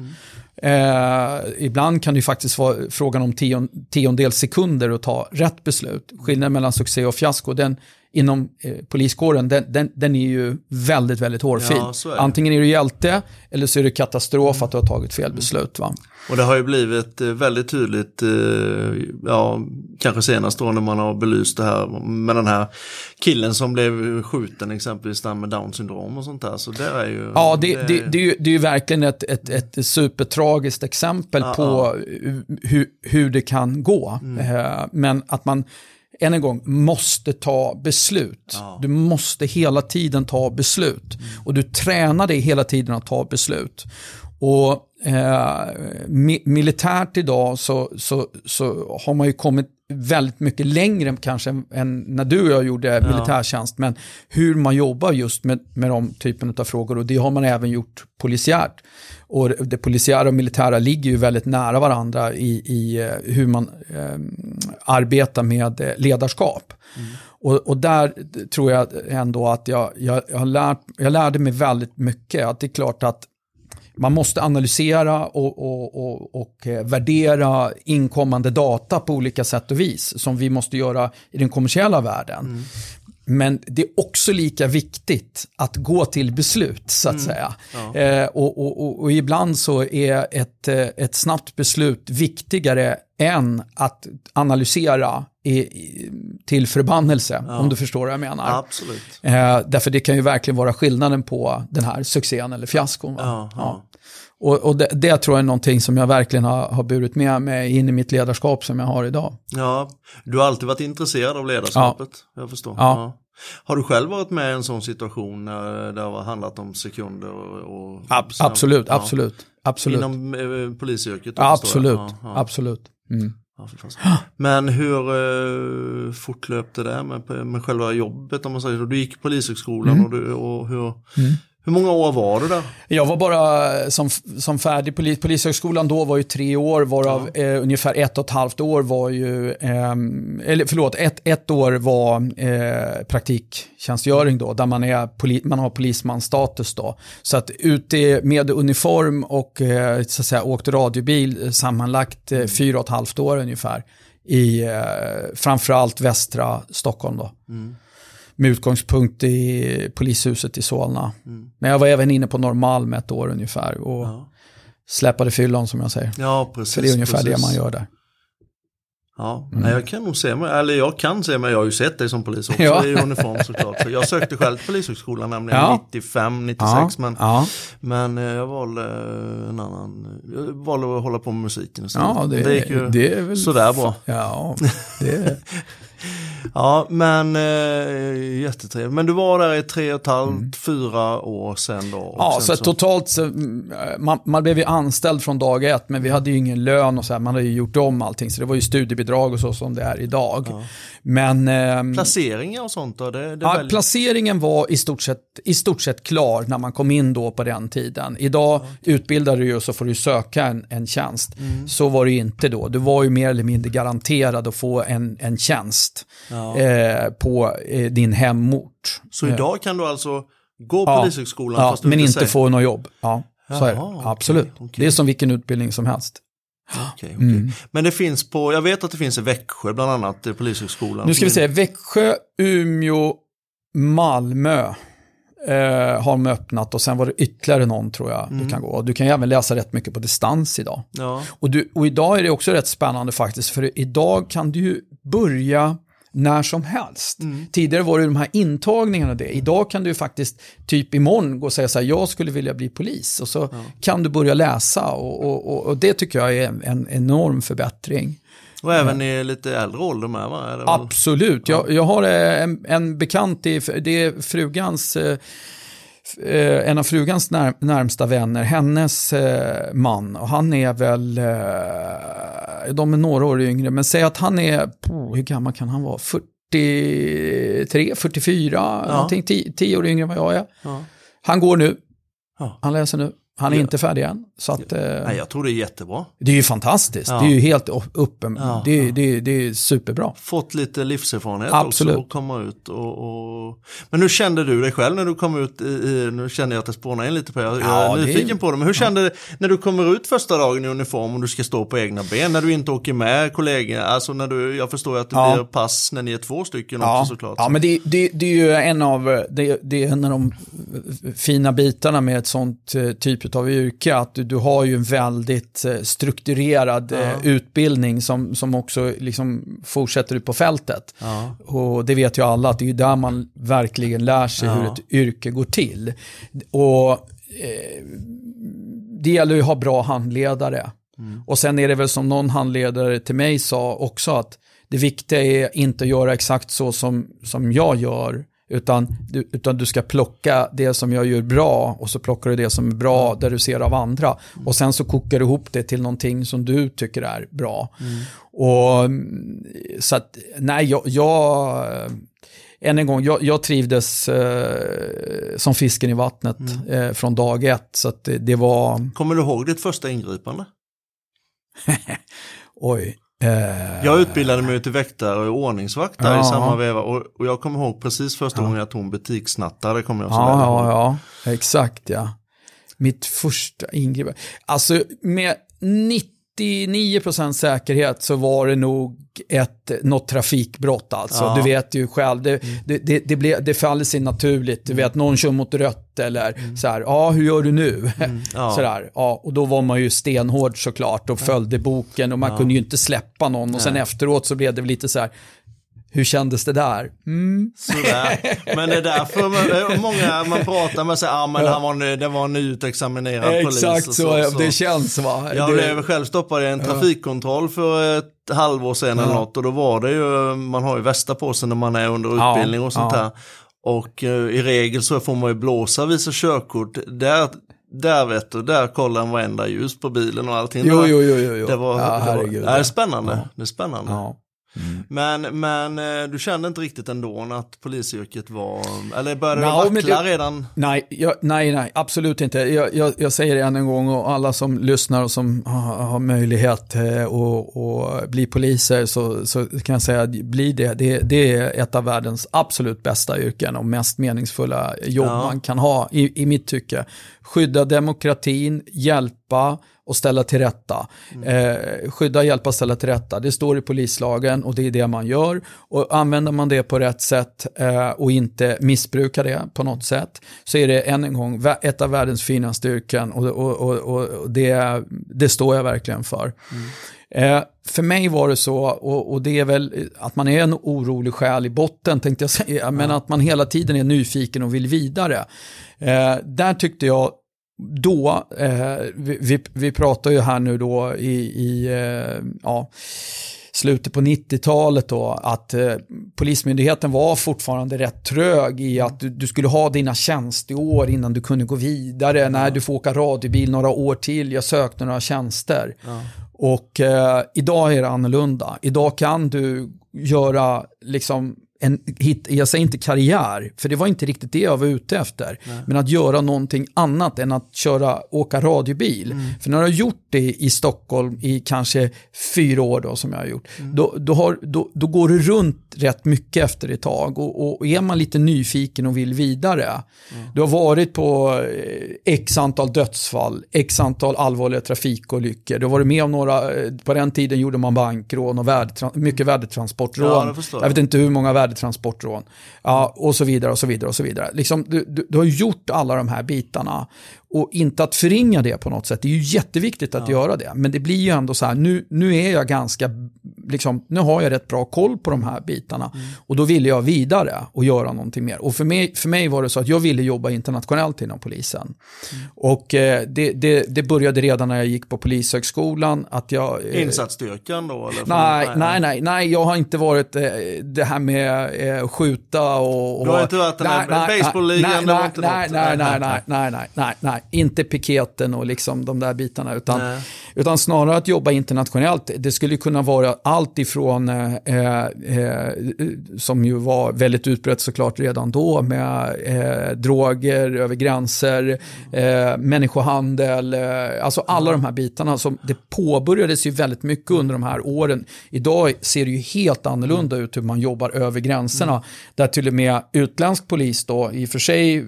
Speaker 2: Eh, ibland kan det ju faktiskt vara frågan om tion, tiondels sekunder att ta rätt beslut. Skillnaden mellan succé och fiasko, den inom eh, poliskåren, den, den, den är ju väldigt, väldigt hårfin.
Speaker 1: Ja, är.
Speaker 2: Antingen är du hjälte eller så är det katastrof att du har tagit fel beslut. Va?
Speaker 1: Och det har ju blivit eh, väldigt tydligt, eh, ja, kanske senast då när man har belyst det här med den här killen som blev skjuten exempelvis där med down syndrom och sånt där. Så det är ju...
Speaker 2: Ja, det, det, det, är ju, det är ju verkligen ett, ett, ett supertragiskt exempel
Speaker 1: Ja,
Speaker 2: på
Speaker 1: ja.
Speaker 2: hur, hur det kan gå.
Speaker 1: Mm.
Speaker 2: Eh, Men att man, än en gång, måste ta beslut.
Speaker 1: Ja.
Speaker 2: Du måste hela tiden ta beslut. Och du tränar dig hela tiden att ta beslut. Och eh, mi, militärt idag så, så, så har man ju kommit väldigt mycket längre kanske än när du och jag gjorde militärtjänst. Men hur man jobbar just med, med de typen av frågor och det har man även gjort polisiärt. Och det polisiära och militära ligger ju väldigt nära varandra i, i eh, hur man eh, arbetar med eh, ledarskap. Mm. Och, och, där tror jag ändå att jag, jag, jag, lärt, jag lärde mig väldigt mycket. Att det är klart att man måste analysera och, och, och, och, eh, värdera inkommande data på olika sätt och vis som vi måste göra i den kommersiella världen. Mm. Men det är också lika viktigt att gå till beslut, så att mm. säga. Ja. Eh, och, och, och, ibland så är ett, eh, ett snabbt beslut viktigare än att analysera i, till förbannelse, ja. om du förstår vad jag menar.
Speaker 1: Absolut.
Speaker 2: Eh, därför det kan ju verkligen vara skillnaden på den här succén eller fiaskon. Ja, ja. Och, och det, det, tror jag är någonting som jag verkligen har, har burit med mig in i mitt ledarskap som jag har idag.
Speaker 1: Ja, du har alltid varit intresserad av ledarskapet, jag förstår. Ja. Har du själv varit med i en sån situation när det har handlat om sekunder? Och, och
Speaker 2: Ab absolut, ja. absolut, absolut.
Speaker 1: Inom eh, polisyrket?
Speaker 2: Ja, absolut, ja, ja. absolut. Mm.
Speaker 1: Men hur uh, fortlöpte det med, med själva jobbet om man säger så? Du gick polishögskolan mm. och, du, och hur, mm. Hur många år var du där?
Speaker 2: Jag var bara som, som färdig polis, polishögskolan då var ju tre år varav ja. eh, ungefär ett och ett halvt år var ju, eh, eller förlåt, ett, ett år var eh, praktiktjänstgöring då där man, är poli, man har polismansstatus då. Så att ute med uniform och eh, så att säga, åkt radiobil sammanlagt eh, fyra och ett halvt år ungefär i eh, framförallt västra Stockholm då. Mm med utgångspunkt i polishuset i Solna. Mm. Men jag var även inne på Norrmalm ett år ungefär och ja. släpade fyllon som jag säger.
Speaker 1: Ja, precis.
Speaker 2: För det är ungefär
Speaker 1: precis.
Speaker 2: det man gör där.
Speaker 1: Ja, mm. jag kan nog se mig, eller jag kan se mig, jag har ju sett dig som polis också ja. i uniform såklart. Så jag sökte själv till polishögskolan nämligen ja. 95, 96 ja. Men, ja. men eh, jag valde en annan, jag valde att hålla på med musiken istället. Ja, det, det gick ju det är väl sådär bra.
Speaker 2: Ja, det
Speaker 1: Ja, men eh, jättetrevligt. Men du var där i tre och ett halvt, mm. fyra år sedan då?
Speaker 2: Ja,
Speaker 1: sen
Speaker 2: så, så, totalt så, mm, man, man blev ju anställd från dag ett, men vi hade ju ingen lön och så här, man hade ju gjort om allting, så det var ju studiebidrag och så som det är idag. Ja. Men... Eh,
Speaker 1: Placeringar och sånt då? Det,
Speaker 2: det ja, väldigt... placeringen var i stort, sett, i stort sett klar när man kom in då på den tiden. Idag ja. utbildar du ju och så får du söka en, en tjänst. Mm. Så var det ju inte då. Du var ju mer eller mindre garanterad att få en, en tjänst ja. eh, på eh, din hemort.
Speaker 1: Så idag kan du alltså gå på ja. Polishögskolan
Speaker 2: ja, men inte, inte få något jobb. Ja, så är det. Absolut. Okay, okay. Det är som vilken utbildning som helst.
Speaker 1: Okay, okay. Mm. Men det finns på, jag vet att det finns i Växjö bland annat, Polishögskolan.
Speaker 2: Nu ska vi se, Växjö, Umeå, Malmö eh, har de öppnat och sen var det ytterligare någon tror jag mm. du kan gå. Du kan ju även läsa rätt mycket på distans idag. Ja. Och, du, och idag är det också rätt spännande faktiskt, för idag kan du ju börja när som helst. Mm. Tidigare var det de här intagningarna det. Idag kan du faktiskt typ imorgon gå och säga så här, jag skulle vilja bli polis. Och så ja. kan du börja läsa och, och, och, det tycker jag är en, en enorm förbättring.
Speaker 1: Och även i lite äldre ålder med va?
Speaker 2: Absolut, ja. jag, jag har eh, en, en bekant, i, det är frugans eh, eh, en av frugans när, närmsta vänner, hennes eh, man, och han är väl, eh, de är några år yngre, men säg att han är, oh, hur gammal kan han vara, 43, 44, ja. någonting, 10 år yngre än vad jag är. Ja. Han går nu, ja. han läser nu. Han är inte färdig än. Så att,
Speaker 1: eh, Nej, jag tror det är jättebra.
Speaker 2: Det är ju fantastiskt. Ja. Det är ju helt uppen. Ja, det, är, det, det är superbra.
Speaker 1: Fått lite livserfarenhet Absolut. också och komma ut. Och, och... Men hur kände du dig själv när du kom ut? I, nu känner jag att det spånar in lite på Jag, jag är nyfiken det... på det. Men hur kände du när du kommer ut första dagen i uniform och du ska stå på egna ben? När du inte åker med kollegor? Alltså när du, jag förstår att det blir pass när ni är två stycken också såklart.
Speaker 2: Ja, men det, det, det är ju en av, det, det är en av de fina bitarna med ett sånt eh, typ av yrke, att du, du har ju en väldigt eh, strukturerad ja. Eh, utbildning som, som också liksom fortsätter ut på fältet. Ja. Och det vet ju alla att det är där man verkligen lär sig ja. hur ett yrke går till. Och eh, det gäller ju att ha bra handledare. Mm. Och sen är det väl som någon handledare till mig sa också att det viktiga är inte att göra exakt så som, som jag gör, Utan du, utan du ska plocka det som jag gör bra och så plockar du det som är bra där du ser av andra. Och sen så kokar du ihop det till någonting som du tycker är bra. Mm. Och så att, nej, jag, jag än en gång, jag, jag trivdes eh, som fisken i vattnet mm. eh, från dag ett. Så det, det, var...
Speaker 1: Kommer du ihåg ditt första ingripande?
Speaker 2: Oj.
Speaker 1: Eh... Jag utbildade mig till väktare och ordningsvaktare ja. i samma veva och, och, jag kommer ihåg precis första ja. gången jag tog en butikssnattare. Kommer jag så
Speaker 2: ja, ja, ja, exakt ja. Mitt första ingripande. Alltså med 90 99% säkerhet så var det nog ett, något trafikbrott alltså. Ja. Du vet ju själv, det, mm. det, det, det, ble, det faller sig naturligt. Du vet, någon kör mot rött eller mm. så här, ja hur gör du nu? Mm. Ja. så där, ja, och då var man ju stenhård såklart och följde boken och man ja. kunde ju inte släppa någon. Och sen efteråt så blev det lite så här, hur kändes det där? Mm.
Speaker 1: Sådär. Men det är därför många man pratar med säger, ah, men han var, det var en nyutexaminerad
Speaker 2: polis. Exakt så, så, så, det känns va.
Speaker 1: Jag blev själv stoppad i en trafikkontroll för ett halvår sedan ja. eller något och då var det ju, man har ju västa på sig när man är under utbildning och sånt ja. här. Och uh, i regel så får man ju blåsa visa körkort. Där, där vet du, där kollar man varenda ljus på bilen och allting.
Speaker 2: Jo, jo, jo, jo.
Speaker 1: Det var, ja, det, var, det är spännande. Ja. Det är spännande. Ja. Mm. Men, men eh, du kände inte riktigt ändå att polisyrket var, eller började no, det vackla redan?
Speaker 2: Nej, jag, nej, nej, absolut inte. Jag, jag, jag, säger det än en gång och alla som lyssnar och som har, har möjlighet eh, att bli poliser så, så kan jag säga att bli det, det, det är ett av världens absolut bästa yrken och mest meningsfulla jobb ja. man kan ha i, i mitt tycke. Skydda demokratin, hjälpa, och ställa till rätta. Mm. Eh, skydda, hjälpa, ställa till rätta. Det står i polislagen och det är det man gör. Och använder man det på rätt sätt eh, och inte missbrukar det på något sätt så är det än en gång ett av världens finaste yrken och, och, och, och det, det står jag verkligen för. Mm. Eh, för mig var det så, och, och, det är väl att man är en orolig själ i botten tänkte jag säga, men att man hela tiden är nyfiken och vill vidare. Eh, där tyckte jag då, eh, vi, vi pratar ju här nu då i, i eh, ja, slutet på 90-talet då, att eh, Polismyndigheten var fortfarande rätt trög i att du, du, skulle ha dina tjänsteår innan du kunde gå vidare. Ja. Nej, du får åka radiobil några år till, jag sökte några tjänster. Ja. Och eh, idag är det annorlunda. Idag kan du göra liksom en hit, jag säger inte karriär, för det var inte riktigt det jag var ute efter. Nej. Men att göra någonting annat än att köra, åka radiobil. Mm. För när du har gjort det i Stockholm i kanske fyra år då som jag har gjort, mm. då, då, har, då, då, går du runt rätt mycket efter ett tag. Och, och är man lite nyfiken och vill vidare, mm. du har varit på eh, x antal dödsfall, x antal allvarliga trafikolyckor, du har varit med om några, eh, på den tiden gjorde man bankrån och värdetrans, mycket värdetransportrån. Ja, jag, jag vet inte hur många värde värdetransportrån. Ja, och så vidare och så vidare och så vidare. Liksom, du, du, du har gjort alla de här bitarna och inte att förringa det på något sätt. Det är ju jätteviktigt att ja. göra det. Men det blir ju ändå så här, nu, nu är jag ganska, liksom, nu har jag rätt bra koll på de här bitarna. Mm. Och då ville jag vidare och göra någonting mer. Och för mig, för mig var det så att jag ville jobba internationellt inom polisen. Mm. Och eh, det, det, det, började redan när jag gick på polishögskolan. Att jag,
Speaker 1: eh, Insatsstyrkan då? Eller
Speaker 2: nej, nej, nej, nej, jag har inte varit eh, det här med eh, skjuta och... och
Speaker 1: du har inte varit den här baseballligan?
Speaker 2: Nej, nej, nej, nej, nej, nej, nej, nej, nej, inte piketen och liksom de där bitarna. Utan, utan snarare att jobba internationellt. Det skulle kunna vara allt ifrån, eh, eh, som ju var väldigt utbrett såklart redan då, med eh, droger över gränser, eh, människohandel, eh, alltså alla de här bitarna. Som, det påbörjades ju väldigt mycket under de här åren. Idag ser det ju helt annorlunda ut hur man jobbar över gränserna. Mm. Där till och med utländsk polis då, i och för sig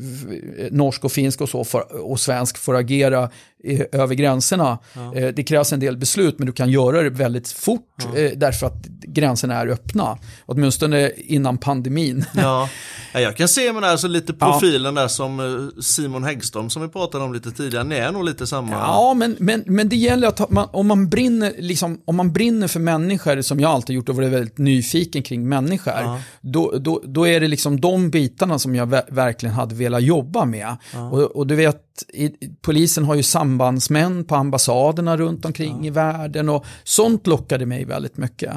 Speaker 2: norsk och finsk och så, för, och svensk får agera över gränserna. Ja. Eh, det krävs en del beslut men du kan göra det väldigt fort ja. Eh, därför att gränserna är öppna. Åtminstone innan pandemin.
Speaker 1: Ja, jag kan se med alltså lite profilen ja. där som eh, Simon Häggström som vi pratade om lite tidigare. Ni är nog lite samma.
Speaker 2: Ja, men, men, men det gäller att man, om, man brinner, liksom, om man brinner för människor som jag alltid gjort och varit väldigt nyfiken kring människor. Ja. Då, då, då är det liksom de bitarna som jag verkligen hade velat jobba med. Och, och du vet, i, polisen har ju sambandsmän på ambassaderna runt omkring ja. i världen och sånt lockade mig väldigt mycket.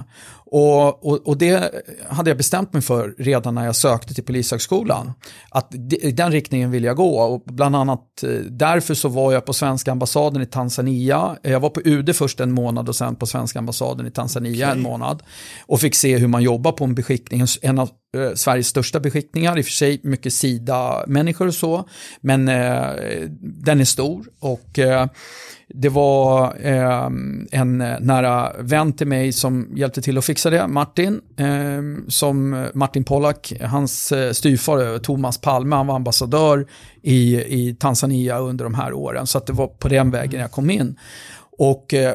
Speaker 2: Och, och, och, det hade jag bestämt mig för redan när jag sökte till Polishögskolan. Att i den riktningen vill jag gå. Och bland annat eh, därför så var jag på svenska ambassaden i Tanzania. Jag var på UD först en månad och sen på svenska ambassaden i Tanzania okay. en månad. Och fick se hur man jobbar på en beskickning. En av eh, Sveriges största beskickningar, i och för sig mycket Sida-människor och så. Men eh, den är stor. och eh, det var eh, en nära vän till mig som hjälpte till att fixa det, Martin. Eh, som Martin Pollack, hans eh, styvfar Thomas Palme, han var ambassadör i, i Tanzania under de här åren. Så det var på den vägen jag kom in. Och eh,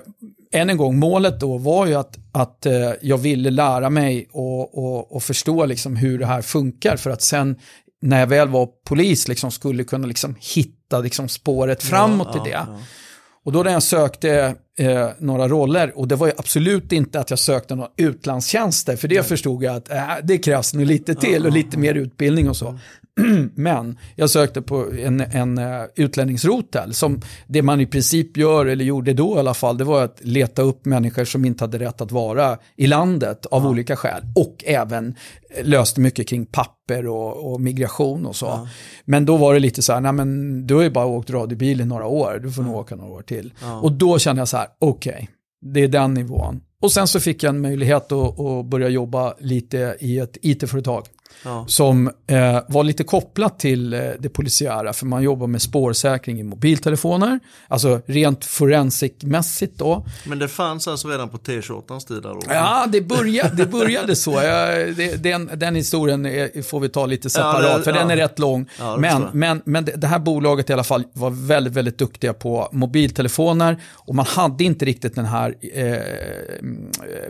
Speaker 2: än en gång, målet då var ju att, att eh, jag ville lära mig och, och, och förstå liksom hur det här funkar för att sen när jag väl var polis liksom skulle kunna liksom hitta liksom spåret framåt ja, i det. Ja, och då när jag sökte eh, några roller, och det var ju absolut inte att jag sökte några utlandstjänster, för det Nej. förstod jag att äh, det krävs nog lite till och lite mer utbildning och så. Men jag sökte på en, en uh, utlänningsrotel som det man i princip gör, eller gjorde då i alla fall, det var att leta upp människor som inte hade rätt att vara i landet av ja. olika skäl. Och även löste mycket kring papper och, och migration och så. Ja. Men då var det lite så här, nej men du har ju bara åkt radiobil i några år, du får ja. nog åka några år till. Och då kände jag så här, okej, okay, det är den nivån. Och sen så fick jag en möjlighet att, att börja jobba lite i ett it-företag. Ja. Som eh, var lite kopplat till eh, det polisiära, för man jobbar med spårsäkring i mobiltelefoner, alltså rent forensikmässigt då.
Speaker 1: Men det fanns alltså redan på T28ans tid? Då?
Speaker 2: Ja, det började, det började så. Jag, det, den, den historien är, får vi ta lite separat, ja, det, för ja. den är rätt lång. men men, men det, det här bolaget i alla fall var väldigt, väldigt duktiga på mobiltelefoner och man hade inte riktigt den här eh,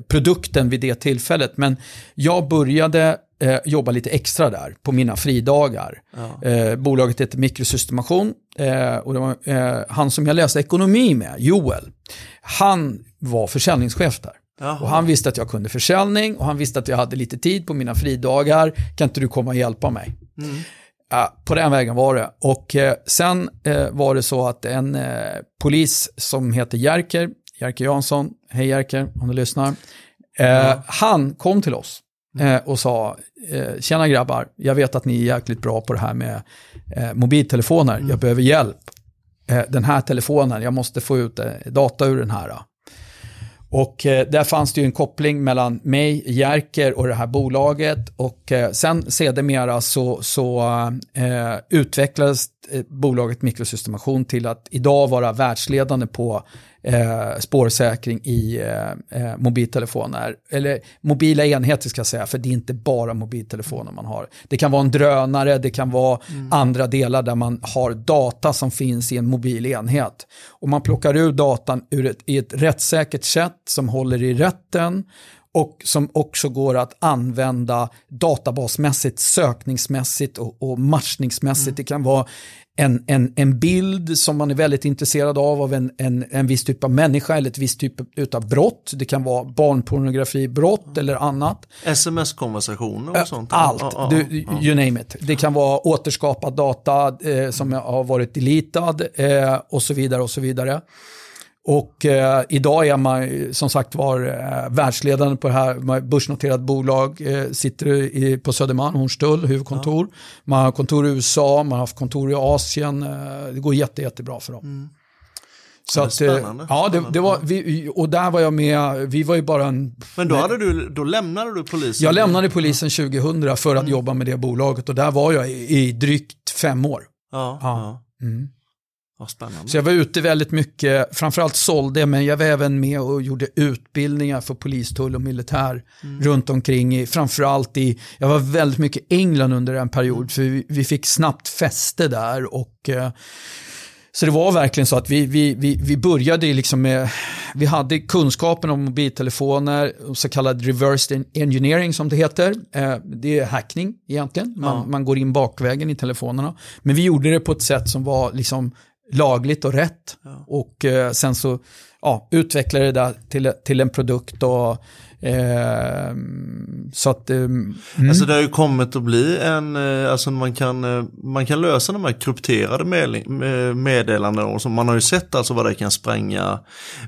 Speaker 2: produkten vid det tillfället. Men jag började eh, jobba lite extra där på mina fridagar. Ja. Eh, bolaget heter Mikrosystemation eh, och det var eh, han som jag läste ekonomi med, Joel, han var försäljningschef där. Jaha. Och han visste att jag kunde försäljning och han visste att jag hade lite tid på mina fridagar. Kan inte du komma och hjälpa mig? Mm. Ja, på den vägen var det. Och eh, sen eh, var det så att en polis som heter Jerker, Jerker Jansson, hej Jerker om du lyssnar, ja. han kom till oss eh, och sa, eh, tjena grabbar, jag vet att ni är jäkligt bra på det här med eh, mobiltelefoner, mm. jag behöver hjälp. Eh, den här telefonen, jag måste få ut eh, data ur den här. Och eh, där fanns det ju en koppling mellan mig, Jerker och det här bolaget. Och eh, sen sedermera så, så eh, utvecklades bolaget Mikrosystemation till att idag vara världsledande på eh, spårsäkring i eh, eh, mobiltelefoner. Eller mobila enheter ska jag säga, för det är inte bara mobiltelefoner man har. Det kan vara en drönare, det kan vara mm. andra delar där man har data som finns i en mobil enhet. Och man plockar ur datan ur ett, i ett rättssäkert sätt som håller i rätten och som också går att använda databasmässigt, sökningsmässigt och, och matchningsmässigt. Mm. Det kan vara en, en, en bild som man är väldigt intresserad av, av en, en, en viss typ av människa eller ett visst typ av brott. Det kan vara barnpornografibrott mm. eller annat.
Speaker 1: Sms-konversationer och sånt?
Speaker 2: Allt, ah, ah, du, ah. you name it. Det kan vara återskapad data eh, som har varit deletad eh, och så vidare och så vidare. Och eh, idag är man som sagt var eh, världsledande på det här. Börsnoterat bolag, eh, sitter i, på Södermalm, Hornstull, huvudkontor. Ja. Man har kontor i USA, man har haft kontor i Asien. Eh, det går jätte, jättebra för dem. Mm.
Speaker 1: Så att, eh, spännande.
Speaker 2: Ja, det, det, var, vi, och där var jag med, vi var ju bara en...
Speaker 1: Men då, hade du, då lämnade du polisen?
Speaker 2: Jag lämnade polisen 2000 för att mm. jobba med det bolaget och där var jag i, i drygt fem år.
Speaker 1: Ja, ja. ja. Mm. Spännande.
Speaker 2: Så jag var ute väldigt mycket, framförallt sålde, men jag var även med och gjorde utbildningar för polis, tull och militär mm. runt omkring. Framförallt i, jag var väldigt mycket i England under en period, mm. för vi, vi, fick snabbt fäste där. och eh, så det var verkligen så att vi, vi, vi, vi började liksom med, vi hade kunskapen om mobiltelefoner, så kallad reverse engineering som det heter. Eh, det är hackning egentligen, man, ja. man går in bakvägen i telefonerna. Men vi gjorde det på ett sätt som var liksom lagligt och rätt. Ja. Och eh, sen så ja, utvecklade det där till, till en produkt och Eh, så att... Eh, mm.
Speaker 1: Alltså det har ju kommit att bli en, eh, alltså man kan, eh, man kan lösa de här krypterade meddelanden och så man har ju sett alltså vad det kan spränga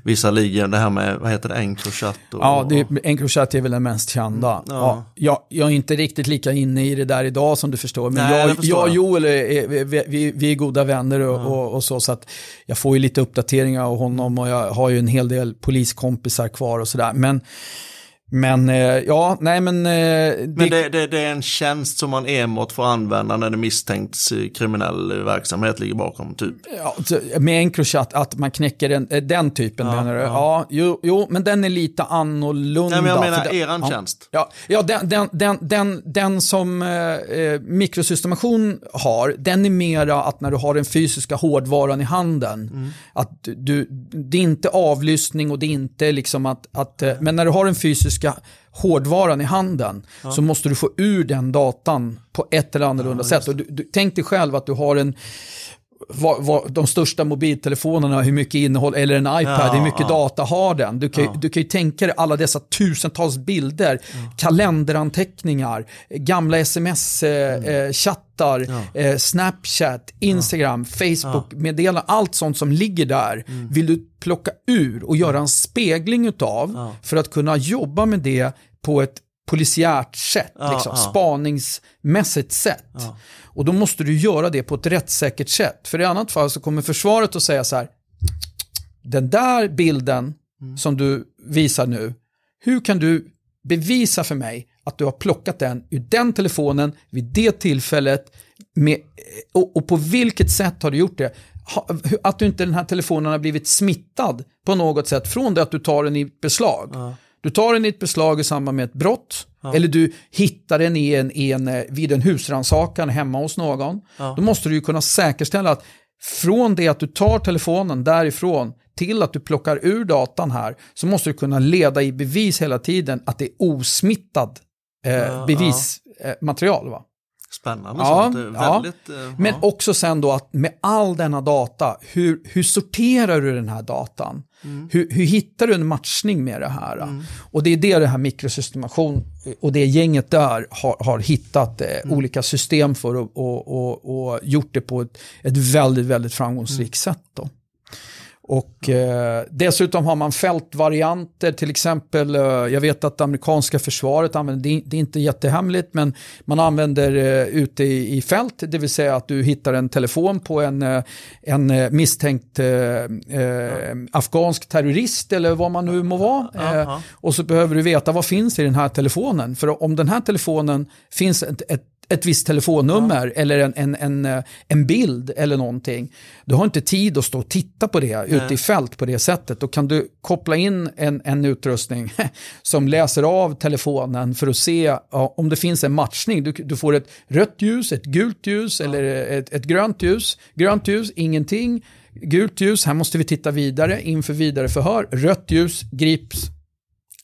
Speaker 1: vissa ligor, det här med, vad heter det, Encrochat? Och,
Speaker 2: ja, det, Encrochat är väl den mest kända. Ja. Ja, jag, jag, är inte riktigt lika inne i det där idag som du förstår, men Nej, jag, jag, jag och Joel är, vi, vi, vi, är goda vänner och, ja. och, och, så, så att jag får ju lite uppdateringar av honom och jag har ju en hel del poliskompisar kvar och sådär. Men men eh, ja, nej men... Eh,
Speaker 1: det... Men det, det, det, är en tjänst som man enbart får använda när det misstänks kriminell verksamhet ligger bakom, typ?
Speaker 2: Ja, med Encrochat, att man knäcker den, eh, den typen ja, menar du? Ja, ja jo, jo, men den är lite annorlunda.
Speaker 1: Nej, men jag menar den, eran
Speaker 2: ja,
Speaker 1: tjänst.
Speaker 2: Ja, ja den, den, den, den, den som eh, mikrosystemation har, den är mera att när du har den fysiska hårdvaran i handen, mm. att du, det är inte avlyssning och det är inte liksom att, att men när du har den fysiska fysiska hårdvaran i handen ja. så måste du få ur den datan på ett eller annorlunda ja, sätt. Och du, du, tänk dig själv att du har en vad, vad, de största mobiltelefonerna, hur mycket innehåll, eller en iPad, ja, hur mycket ja. data har den? Du kan, ja. du kan ju tänka dig alla dessa tusentals bilder, kalenderanteckningar, gamla sms-chattar, eh, mm. eh, Snapchat, Instagram, Facebook-meddelanden, allt sånt som ligger där mm. vill du plocka ur och göra en spegling utav för att kunna jobba med det på ett polisiärt sätt, liksom, spaningsmässigt sätt. Och då måste du göra det på ett rättssäkert sätt. För i annat fall så kommer försvaret att säga så här, den där bilden mm. som du visar nu, hur kan du bevisa för mig att du har plockat den ur den telefonen vid det tillfället med, och, och, på vilket sätt har du gjort det? Att du inte den här telefonen har blivit smittad på något sätt från det att du tar den i beslag. Ja. Du tar den i ett beslag i samband med ett brott. Ja. Eller du hittar den i en, i en, eh, vid en husrannsakan hemma hos någon. Ja. Då måste du ju kunna säkerställa att från det att du tar telefonen därifrån till att du plockar ur datan här så måste du kunna leda i bevis hela tiden att det är osmittad eh, ja, bevismaterial. Va?
Speaker 1: Spännande ja, sånt. Väldigt,
Speaker 2: ja. Eh, Men också sen då att med all denna data, hur, hur sorterar du den här datan? Mm. Hur, hur, hittar du en matchning med det här? Mm. Och det är det det här mikrosystemation och det gänget där har, har hittat eh, mm. olika system för och, och, och, och, gjort det på ett, ett väldigt, väldigt framgångsrikt mm. sätt. Då. Och eh, dessutom har man fältvarianter, till exempel, eh, jag vet att det amerikanska försvaret använder, det, är inte jättehemligt, men man använder eh, ute i, i, fält, det vill säga att du hittar en telefon på en, eh, en eh, misstänkt eh, eh, afghansk terrorist eller vad man nu må vara. och så behöver du veta vad finns i den här telefonen. För om den här telefonen finns ett, ett ett visst telefonnummer ja. eller en, en, en, eh, en bild eller någonting. Du har inte tid att stå och titta på det Nej. ute i fält på det sättet. Då kan du koppla in en, en utrustning som läser av telefonen för att se ja, om det finns en matchning. Du, du får ett rött ljus, ett gult ljus ja. eller ett, ett grönt ljus. Grönt ljus, ingenting. Gult ljus, här måste vi titta vidare inför vidare förhör. Rött ljus, grips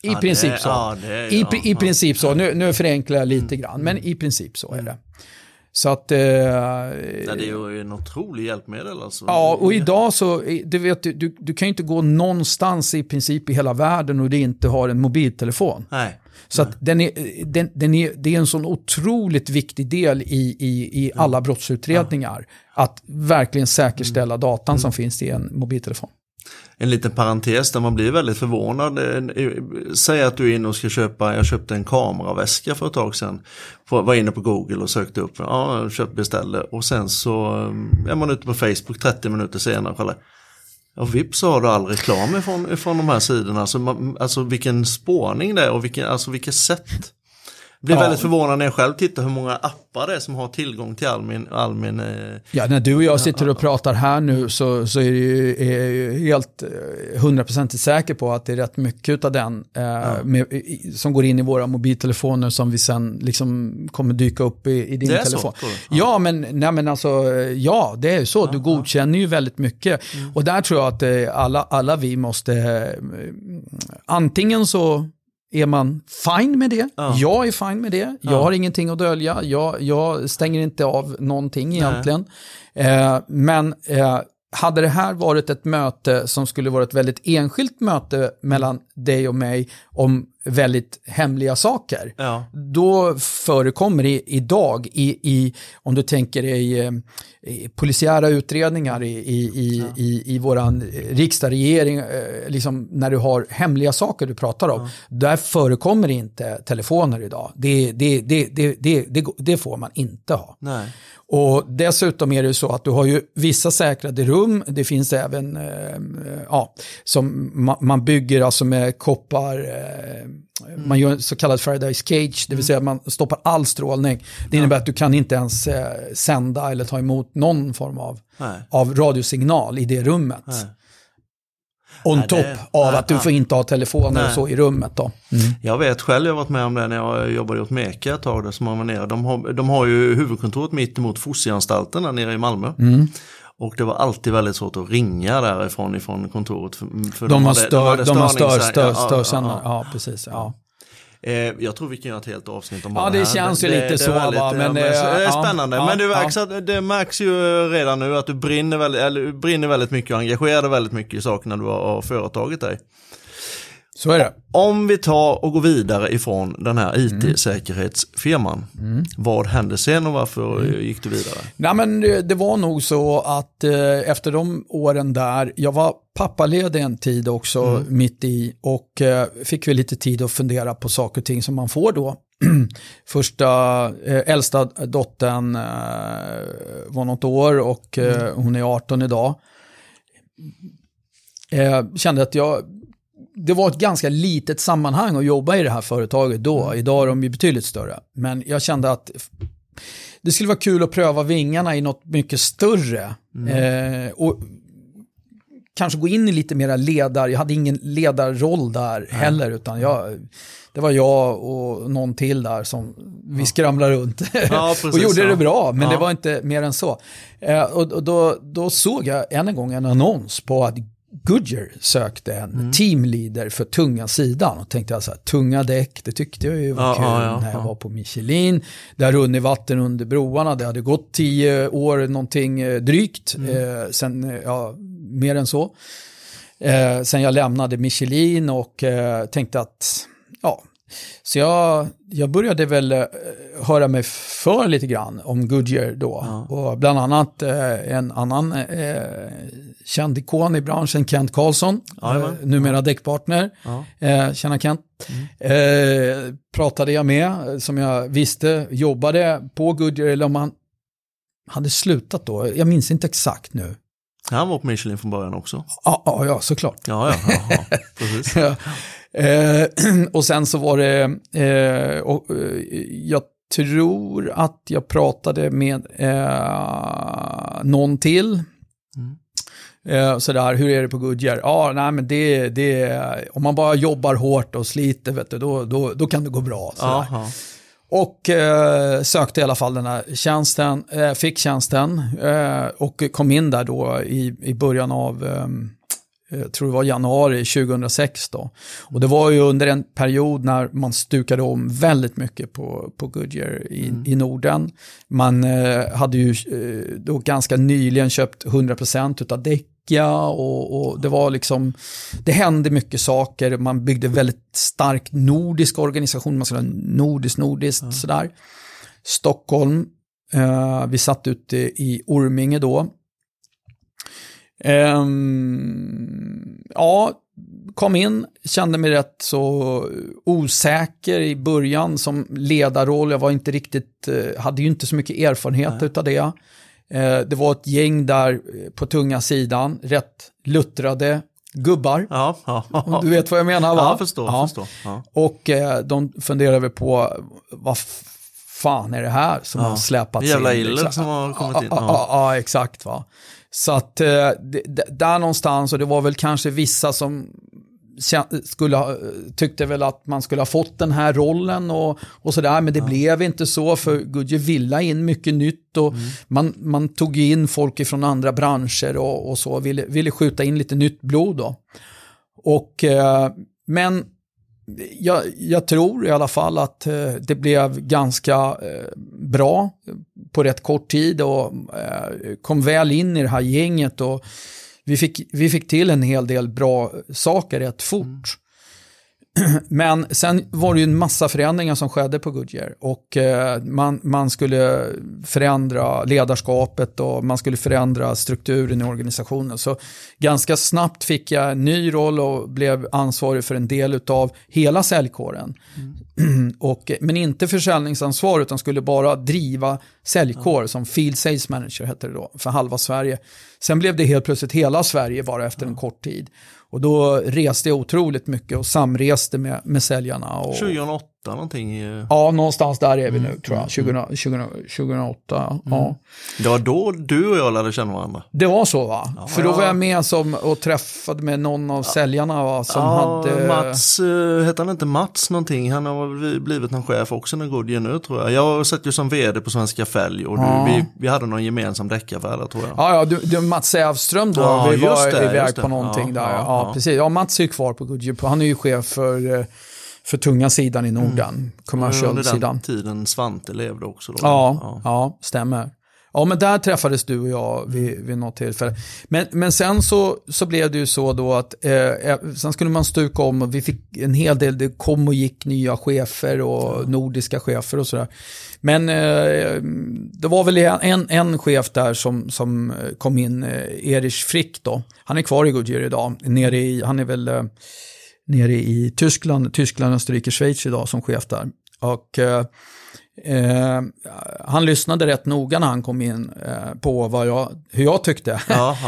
Speaker 2: i ja, princip det, så. Ja, det, I, ja, I princip så. Nu, nu förenklar jag lite mm. grann, men i princip så är det. Så att... Eh, ja,
Speaker 1: det är ju en otrolig hjälpmedel alltså.
Speaker 2: Ja, och idag så, du vet, du, du kan ju inte gå någonstans i princip i hela världen och du inte har en mobiltelefon.
Speaker 1: Nej.
Speaker 2: Så att den är, den, den är, det är en sån otroligt viktig del i, i, i alla brottsutredningar. Ja. Att verkligen säkerställa mm. datan mm. som finns i en mobiltelefon
Speaker 1: en liten parentes där man blir väldigt förvånad. Eh, säg att du är inne och ska köpa, jag köpte en kameraväska för ett tag sedan. Var inne på Google och sökte upp, ja, köpt, beställde och sen så eh, är man ute på Facebook 30 minuter senare och kollar. Ja, vips så har du all reklam ifrån, ifrån de här sidorna. Alltså, man, alltså vilken spårning det är och vilken, alltså vilket sätt. Blir ja. väldigt förvånad när jag själv tittar hur många appar det är som har tillgång till all min... All min eh...
Speaker 2: Ja, när du och jag sitter och pratar här nu så, så är det ju är helt eh, hundraprocentigt säker på att det är rätt mycket av den eh, ja. med, som går in i våra mobiltelefoner som vi sen liksom kommer dyka upp i, i din det är telefon. Så, ja. ja, men, nej, men alltså, ja, det är så. Du godkänner ju väldigt mycket. Mm. Och där tror jag att eh, alla, alla vi måste, eh, antingen så är man fine med det? Ja. Jag är fine med det. Jag ja. har ingenting att dölja. Jag, jag stänger inte av någonting egentligen. Eh, men eh, hade det här varit ett möte som skulle vara ett väldigt enskilt möte mellan dig och mig om väldigt hemliga saker.
Speaker 1: Ja.
Speaker 2: Då förekommer det idag, i, i, om du tänker dig eh, i polisiära utredningar i, i, i, i, i våran riksdag, regering, eh, liksom när du har hemliga saker du pratar om, där förekommer inte telefoner idag. Det, det, det, det, det, det, det får man inte ha.
Speaker 1: Nej.
Speaker 2: Och dessutom är det så att du har ju vissa säkrade rum, det finns även, eh, ja, som ma man bygger alltså med koppar, eh, man gör en så kallad Faraday's cage, det vill säga man stoppar all strålning. Det innebär att du kan inte ens eh, sända eller ta emot någon form av,
Speaker 1: Nej.
Speaker 2: av radiosignal i det rummet.
Speaker 1: Nej.
Speaker 2: On
Speaker 1: Nej,
Speaker 2: top
Speaker 1: det-
Speaker 2: av
Speaker 1: nej,
Speaker 2: att du får inte ha telefoner och
Speaker 1: Nej.
Speaker 2: så i rummet då.
Speaker 1: Jag vet själv, jag har varit med om det när jag jobbade åt Meka ett tag där som man var nere. De har, de har ju huvudkontoret mitt emot Fosieanstalten där nere i Malmö.
Speaker 2: Mm.
Speaker 1: Och det var alltid väldigt svårt att ringa därifrån ifrån kontoret. För, för
Speaker 2: De har
Speaker 1: hade-
Speaker 2: stör,
Speaker 1: hade
Speaker 2: de har stör,
Speaker 1: störnings-
Speaker 2: stör,
Speaker 1: ja, ja,
Speaker 2: störsändare.
Speaker 1: ja,
Speaker 2: Ja, precis. Ja.
Speaker 1: Ja. Eh, jag tror vi kan göra ett helt avsnitt om
Speaker 2: Ja, det
Speaker 1: här.
Speaker 2: känns ju lite
Speaker 1: är
Speaker 2: så, va,
Speaker 1: ja,
Speaker 2: men,
Speaker 1: det
Speaker 2: eh,
Speaker 1: är
Speaker 2: ja,
Speaker 1: spännande.
Speaker 2: ja,
Speaker 1: men det
Speaker 2: ja.
Speaker 1: det märks ju redan nu att du brinner väldigt, eller, du brinner väldigt mycket och engagerar dig väldigt mycket i sakerna du har, har företagit dig.
Speaker 2: Så är det.
Speaker 1: Om vi tar och går vidare ifrån den här
Speaker 2: Mm.
Speaker 1: IT-säkerhetsfirman. Vad hände sen och varför
Speaker 2: Mm.
Speaker 1: gick du vidare?
Speaker 2: Nej, men det, det var nog så att eh, efter de åren där, jag var pappaledig en tid också mitt i och eh, fick väl lite tid att fundera på saker och ting som man får då. Första, eh, äldsta dottern eh, var något år och eh, hon är 18 idag. Eh, kände att jag, det var ett ganska litet sammanhang att jobba i det här företaget då. Idag är de ju betydligt större. Men jag kände att det skulle vara kul att pröva vingarna i något mycket större. Eh, och kanske gå in i lite mera ledar, jag hade ingen ledarroll där heller, utan jag, det var jag och någon till där som vi skramlade runt.
Speaker 1: Ja,
Speaker 2: och
Speaker 1: precis,
Speaker 2: gjorde
Speaker 1: ja.
Speaker 2: det bra, men det var inte mer än så. Eh, och och då, då såg jag än en gång en annons på att Goodyear sökte en
Speaker 1: Mm.
Speaker 2: teamleader för tunga sidan. Och tänkte jag så här, tunga däck, det tyckte jag ju var
Speaker 1: Ja,
Speaker 2: kul
Speaker 1: ja, ja,
Speaker 2: när jag
Speaker 1: ja.
Speaker 2: var på Michelin. Det har runnit vatten under broarna, det hade gått tio år någonting eh, drygt,
Speaker 1: Mm.
Speaker 2: eh, sen, eh, ja, mer än så. Eh, sen jag lämnade Michelin och eh, tänkte att, ja, så jag, jag började väl eh, höra mig för lite grann om Goodyear då. Och bland annat eh, en annan eh, känd ikon i branschen, Kent Karlsson,
Speaker 1: Jajamän.
Speaker 2: eh, numera däckpartner.
Speaker 1: Ja.
Speaker 2: Eh, tjena Kent. Eh, pratade jag med, som jag visste, jobbade på Goodyear, eller om han hade slutat då, jag minns inte exakt nu.
Speaker 1: Han var på Michelin från början också.
Speaker 2: Ja, ja, ja såklart.
Speaker 1: Ja, ja, ja, ja precis.
Speaker 2: Ja. Eh, och sen så var det, eh, och, eh, jag tror att jag pratade med eh, någon till. Eh, sådär, hur är det på Goodyear? Ja, nej men det, det, om man bara jobbar hårt och sliter, vet du, då, då, då kan det gå bra. Och eh, sökte i alla fall den här tjänsten, eh, fick tjänsten eh, och kom in där då i, i början av, eh, jag tror det var januari 2006 då. Och det var ju under en period när man stukade om väldigt mycket på, på Goodyear i, i Norden. Man eh, hade ju eh, då ganska nyligen köpt 100% utav däck och, och det var liksom, det hände mycket saker, man byggde väldigt stark nordisk organisation, man skulle ha nordiskt, nordiskt sådär. Stockholm, eh, vi satt ute i Orminge då. Ehm, ja, kom in, kände mig rätt så osäker i början som ledarroll. Jag var inte riktigt, eh, hade ju inte så mycket erfarenhet utav det. Eh, det var ett gäng där eh, på tunga sidan, rätt luttrade gubbar.
Speaker 1: Ja, ja, ja.
Speaker 2: Du vet vad jag menar va?
Speaker 1: Ja, förstår,
Speaker 2: Ja.
Speaker 1: förstår.
Speaker 2: Och de funderade på vad fan är det här som har släpats
Speaker 1: Jävla
Speaker 2: in?
Speaker 1: iller
Speaker 2: liksom.
Speaker 1: som har kommit in.
Speaker 2: Ja, exakt va. Så att eh, där någonstans, och det var väl kanske vissa som skulle ha, tyckte väl att man skulle ha fått den här rollen och, och sådär, men det blev inte så för Goodyear ville in mycket nytt och man, man tog in folk från andra branscher och, och så, ville, ville skjuta in lite nytt blod då. Och, eh, men jag, jag tror i alla fall att eh, det blev ganska eh, bra på rätt kort tid och eh, kom väl in i det här gänget och vi fick, vi fick till en hel del bra saker rätt fort. men sen var det ju en massa förändringar som skedde på Goodyear. Och eh, man, man skulle förändra ledarskapet och man skulle förändra strukturen i organisationen. Så ganska snabbt fick jag en ny roll och blev ansvarig för en del av hela säljkåren. Mm. och, men inte försäljningsansvar utan skulle bara driva säljkår ja. som Field Sales Manager hette det då, för halva Sverige. Sen blev det helt plötsligt hela Sverige bara efter en kort tid. Och då reste jag otroligt mycket och samreste med, med säljarna. Och,
Speaker 1: 2008 någonting?
Speaker 2: Ja, någonstans där är vi nu mm, tror jag. 20, 20, 2008. Mm. Ja.
Speaker 1: Det var då du och jag lärde känna varandra.
Speaker 2: Det var så va? Ja, För då var jag med som, och träffade med någon av ja. säljarna va? Som
Speaker 1: ja,
Speaker 2: hade...
Speaker 1: Mats, uh, hette han inte Mats någonting? Han har blivit någon chef också när Goodyear nu tror jag. Jag satt ju som vd på Svenska Fälg och du, vi, vi hade någon gemensam däckaffär tror jag.
Speaker 2: Ja, ja du, du Mats Sävström då, ja, vi var det, iväg på någonting där. Ja, precis. Ja, Mats är ju kvar på Goodyear, han är ju chef för eh, för tunga sidan i Norden, mm. commercial-sidan.
Speaker 1: den tiden Svante levde också. Då.
Speaker 2: Ja, ja, ja. stämmer. Ja, men där träffades du och jag vid, vid något tillfälle. Men, men sen så, så blev det ju så då att eh, eh sen skulle man stuka om och vi fick en hel del, det kom och gick nya chefer och nordiska chefer och sådär. Men eh, det var väl en, en chef där som, som kom in, eh, Erich Frick då. Han är kvar i Goodyear idag, nere i, han är väl eh, nere i Tyskland, Tyskland, Österrike, Schweiz idag som chef där. Och eh, eh, han lyssnade rätt noga när han kom in eh, på vad jag, hur jag tyckte.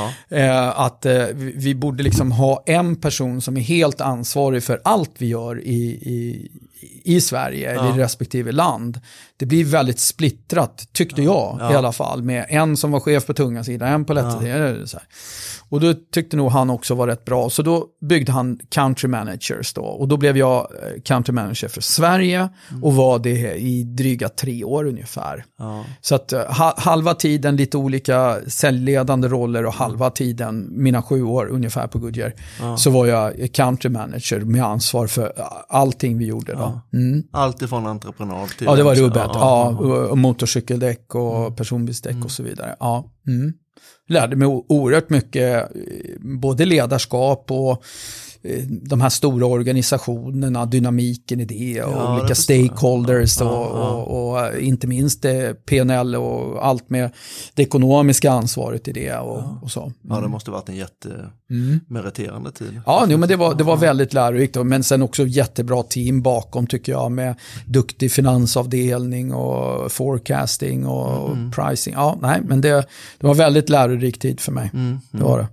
Speaker 2: eh, att eh, vi borde liksom ha en person som är helt ansvarig för allt vi gör i, i, i Sverige ja. eller i respektive land. Det blir väldigt splittrat, tyckte jag ja. i alla fall, med en som var chef på tunga sidan, en på lätta sidan. Och då tyckte nog han också var rätt bra. Så då byggde han country managers då. Och då blev jag eh, country manager för Sverige mm. och var det i dryga tre år ungefär. Ja. Så att eh, halva tiden lite olika säljledande roller och halva tiden, mina sju år ungefär på Goodyear, ja. så var jag country manager med ansvar för allting vi gjorde då.
Speaker 1: Mm. Allt ifrån entreprenad till...
Speaker 2: Ja, det var rubbet. Ja, och motorcykeldäck och mm. personbilsdäck mm. och så vidare. Ja. Mm lärde mig oerhört mycket, både ledarskap och Eh, de här stora organisationerna, dynamiken i det och ja, olika det stakeholders ja, och, ja. Och, och, och, inte minst det PNL och allt med det ekonomiska ansvaret i det och, och så. Mm.
Speaker 1: Ja, det måste varit en jättemeriterande mm. tid.
Speaker 2: Ja, jo, men det var, det var väldigt lärorikt, men sen också jättebra team bakom tycker jag med duktig finansavdelning och forecasting och mm. pricing. Ja, nej, men det, det var väldigt lärorik tid för mig. Mm. Det var det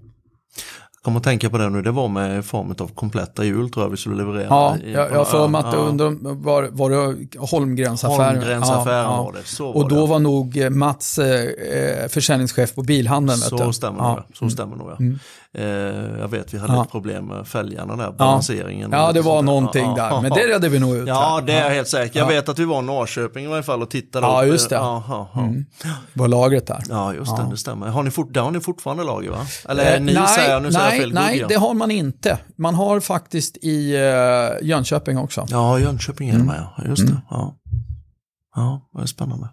Speaker 1: kom att tänka på det nu, det var med form av kompletta hjul tror jag vi skulle leverera.
Speaker 2: Ja, jag, har för mig att ja. under, var, var det Holmgrensaffären?
Speaker 1: Holmgrensaffären ja, var det, så var
Speaker 2: Och då det. var nog Mats eh, försäljningschef på bilhandeln.
Speaker 1: Så stämmer ja. det, så mm. stämmer nog ja. Mm. Eh, jag vet, vi hade ja. ett problem med fälgarna där, balanseringen.
Speaker 2: Ja, det var någonting där, men det redde vi nog ut.
Speaker 1: Ja, det är jag helt säker. Jag vet att vi var i Norrköping i varje fall och tittade.
Speaker 2: Ja, upp. just det. Ja, mm. Var lagret där.
Speaker 1: Ja, just det, det stämmer. Har ni, fort, har ni fortfarande lager va? Eller eh, ni nej, säger, nu
Speaker 2: nej,
Speaker 1: fel
Speaker 2: Nej, det har man inte. Man har faktiskt i uh, Jönköping också.
Speaker 1: Ja, Jönköping är det med, just det. Mm. Ja. ja, det är spännande.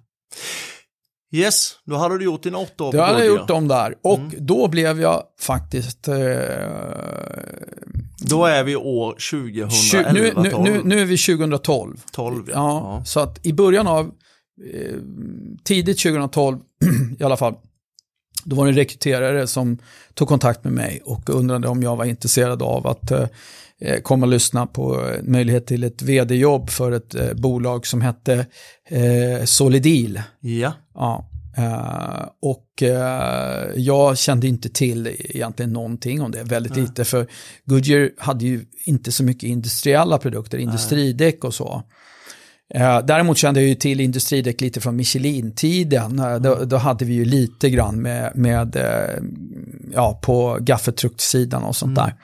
Speaker 1: Yes, då hade du gjort dina åtta år
Speaker 2: på Då hade jag gjort dem där. Och mm. då blev jag faktiskt... Eh,
Speaker 1: då är vi år 2011,
Speaker 2: 20, nu, nu, nu, nu, är vi 2012.
Speaker 1: 12, ja.
Speaker 2: ja, ja. Så att i början av, eh, tidigt 2012 i alla fall, då var det en rekryterare som tog kontakt med mig och undrade om jag var intresserad av att eh, eh komma och lyssna på möjlighet till ett vd-jobb för ett eh, bolag som hette eh, Solidil.
Speaker 1: Ja.
Speaker 2: ja. Uh, och uh, jag kände inte till egentligen någonting om det, väldigt mm. lite, för Goodyear hade ju inte så mycket industriella produkter, industridäck och så. Uh, däremot kände jag ju till industridäck lite från Michelin-tiden. Mm. Då, då, hade vi ju lite grann med, med ja, på gaffeltrucksidan och sånt mm. där.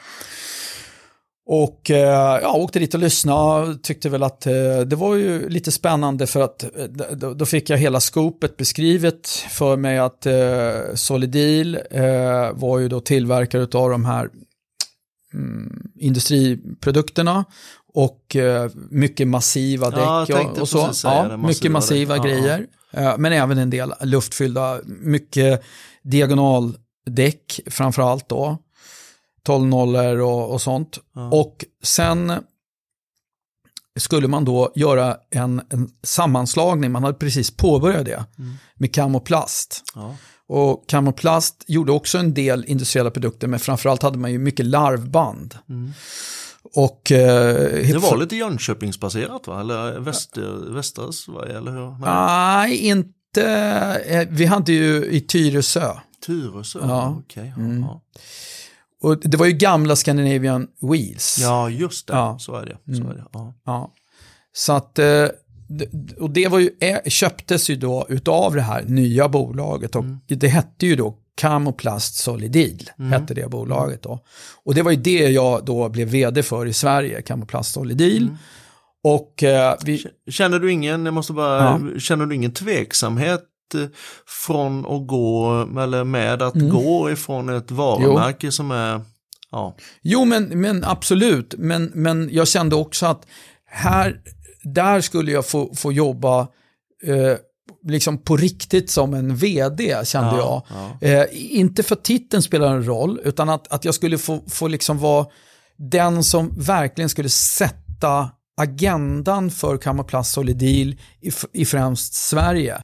Speaker 2: Och eh, ja, åkte dit och lyssnade och tyckte väl att eh, det var ju lite spännande för att eh, då, då, fick jag hela skopet beskrivet för mig att eh, Solidil eh, var ju då tillverkare av de här mm, industriprodukterna och eh, mycket massiva däck och, och, så. Ja, mycket massiva däck. grejer. Ja. men även en del luftfyllda, mycket diagonaldäck framför allt då. 12 nollor och, och sånt. Ja. Och sen skulle man då göra en, en sammanslagning, man hade precis påbörjat det, mm. med Camoplast. Ja. Och Camoplast gjorde också en del industriella produkter, men framförallt hade man ju mycket larvband. Mm.
Speaker 1: Och, eh, det var lite Jönköpingsbaserat va? Eller väster, Sverige? Eller hur?
Speaker 2: Nej, inte. Eh, vi hade ju i Tyresö.
Speaker 1: Tyresö, ja. okej. Okay, mm.
Speaker 2: Och det var ju gamla Scandinavian Wheels.
Speaker 1: Ja, just det. Ja. Så är det. Så, är det. Ja.
Speaker 2: ja. så att, eh, och det var ju, köptes ju då utav det här nya bolaget och mm. det hette ju då Camoplast Solidil, mm. hette det bolaget då. Och det var ju det jag då blev vd för i Sverige, Camoplast Solidil. Mm. Och, eh, vi...
Speaker 1: Känner du ingen, jag måste bara, ja. känner du ingen tveksamhet eh, från att gå, eller med att mm. gå ifrån ett varumärke jo. som är, ja.
Speaker 2: Jo, men, men absolut, men, men jag kände också att här, där skulle jag få, få jobba eh, liksom på riktigt som en vd kände ja, jag. Ja. Eh, inte för titeln spelar en roll, utan att, att jag skulle få, få liksom vara den som verkligen skulle sätta agendan för Camoplast Solidil i, i främst Sverige.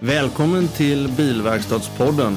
Speaker 1: Välkommen till Bilverkstadspodden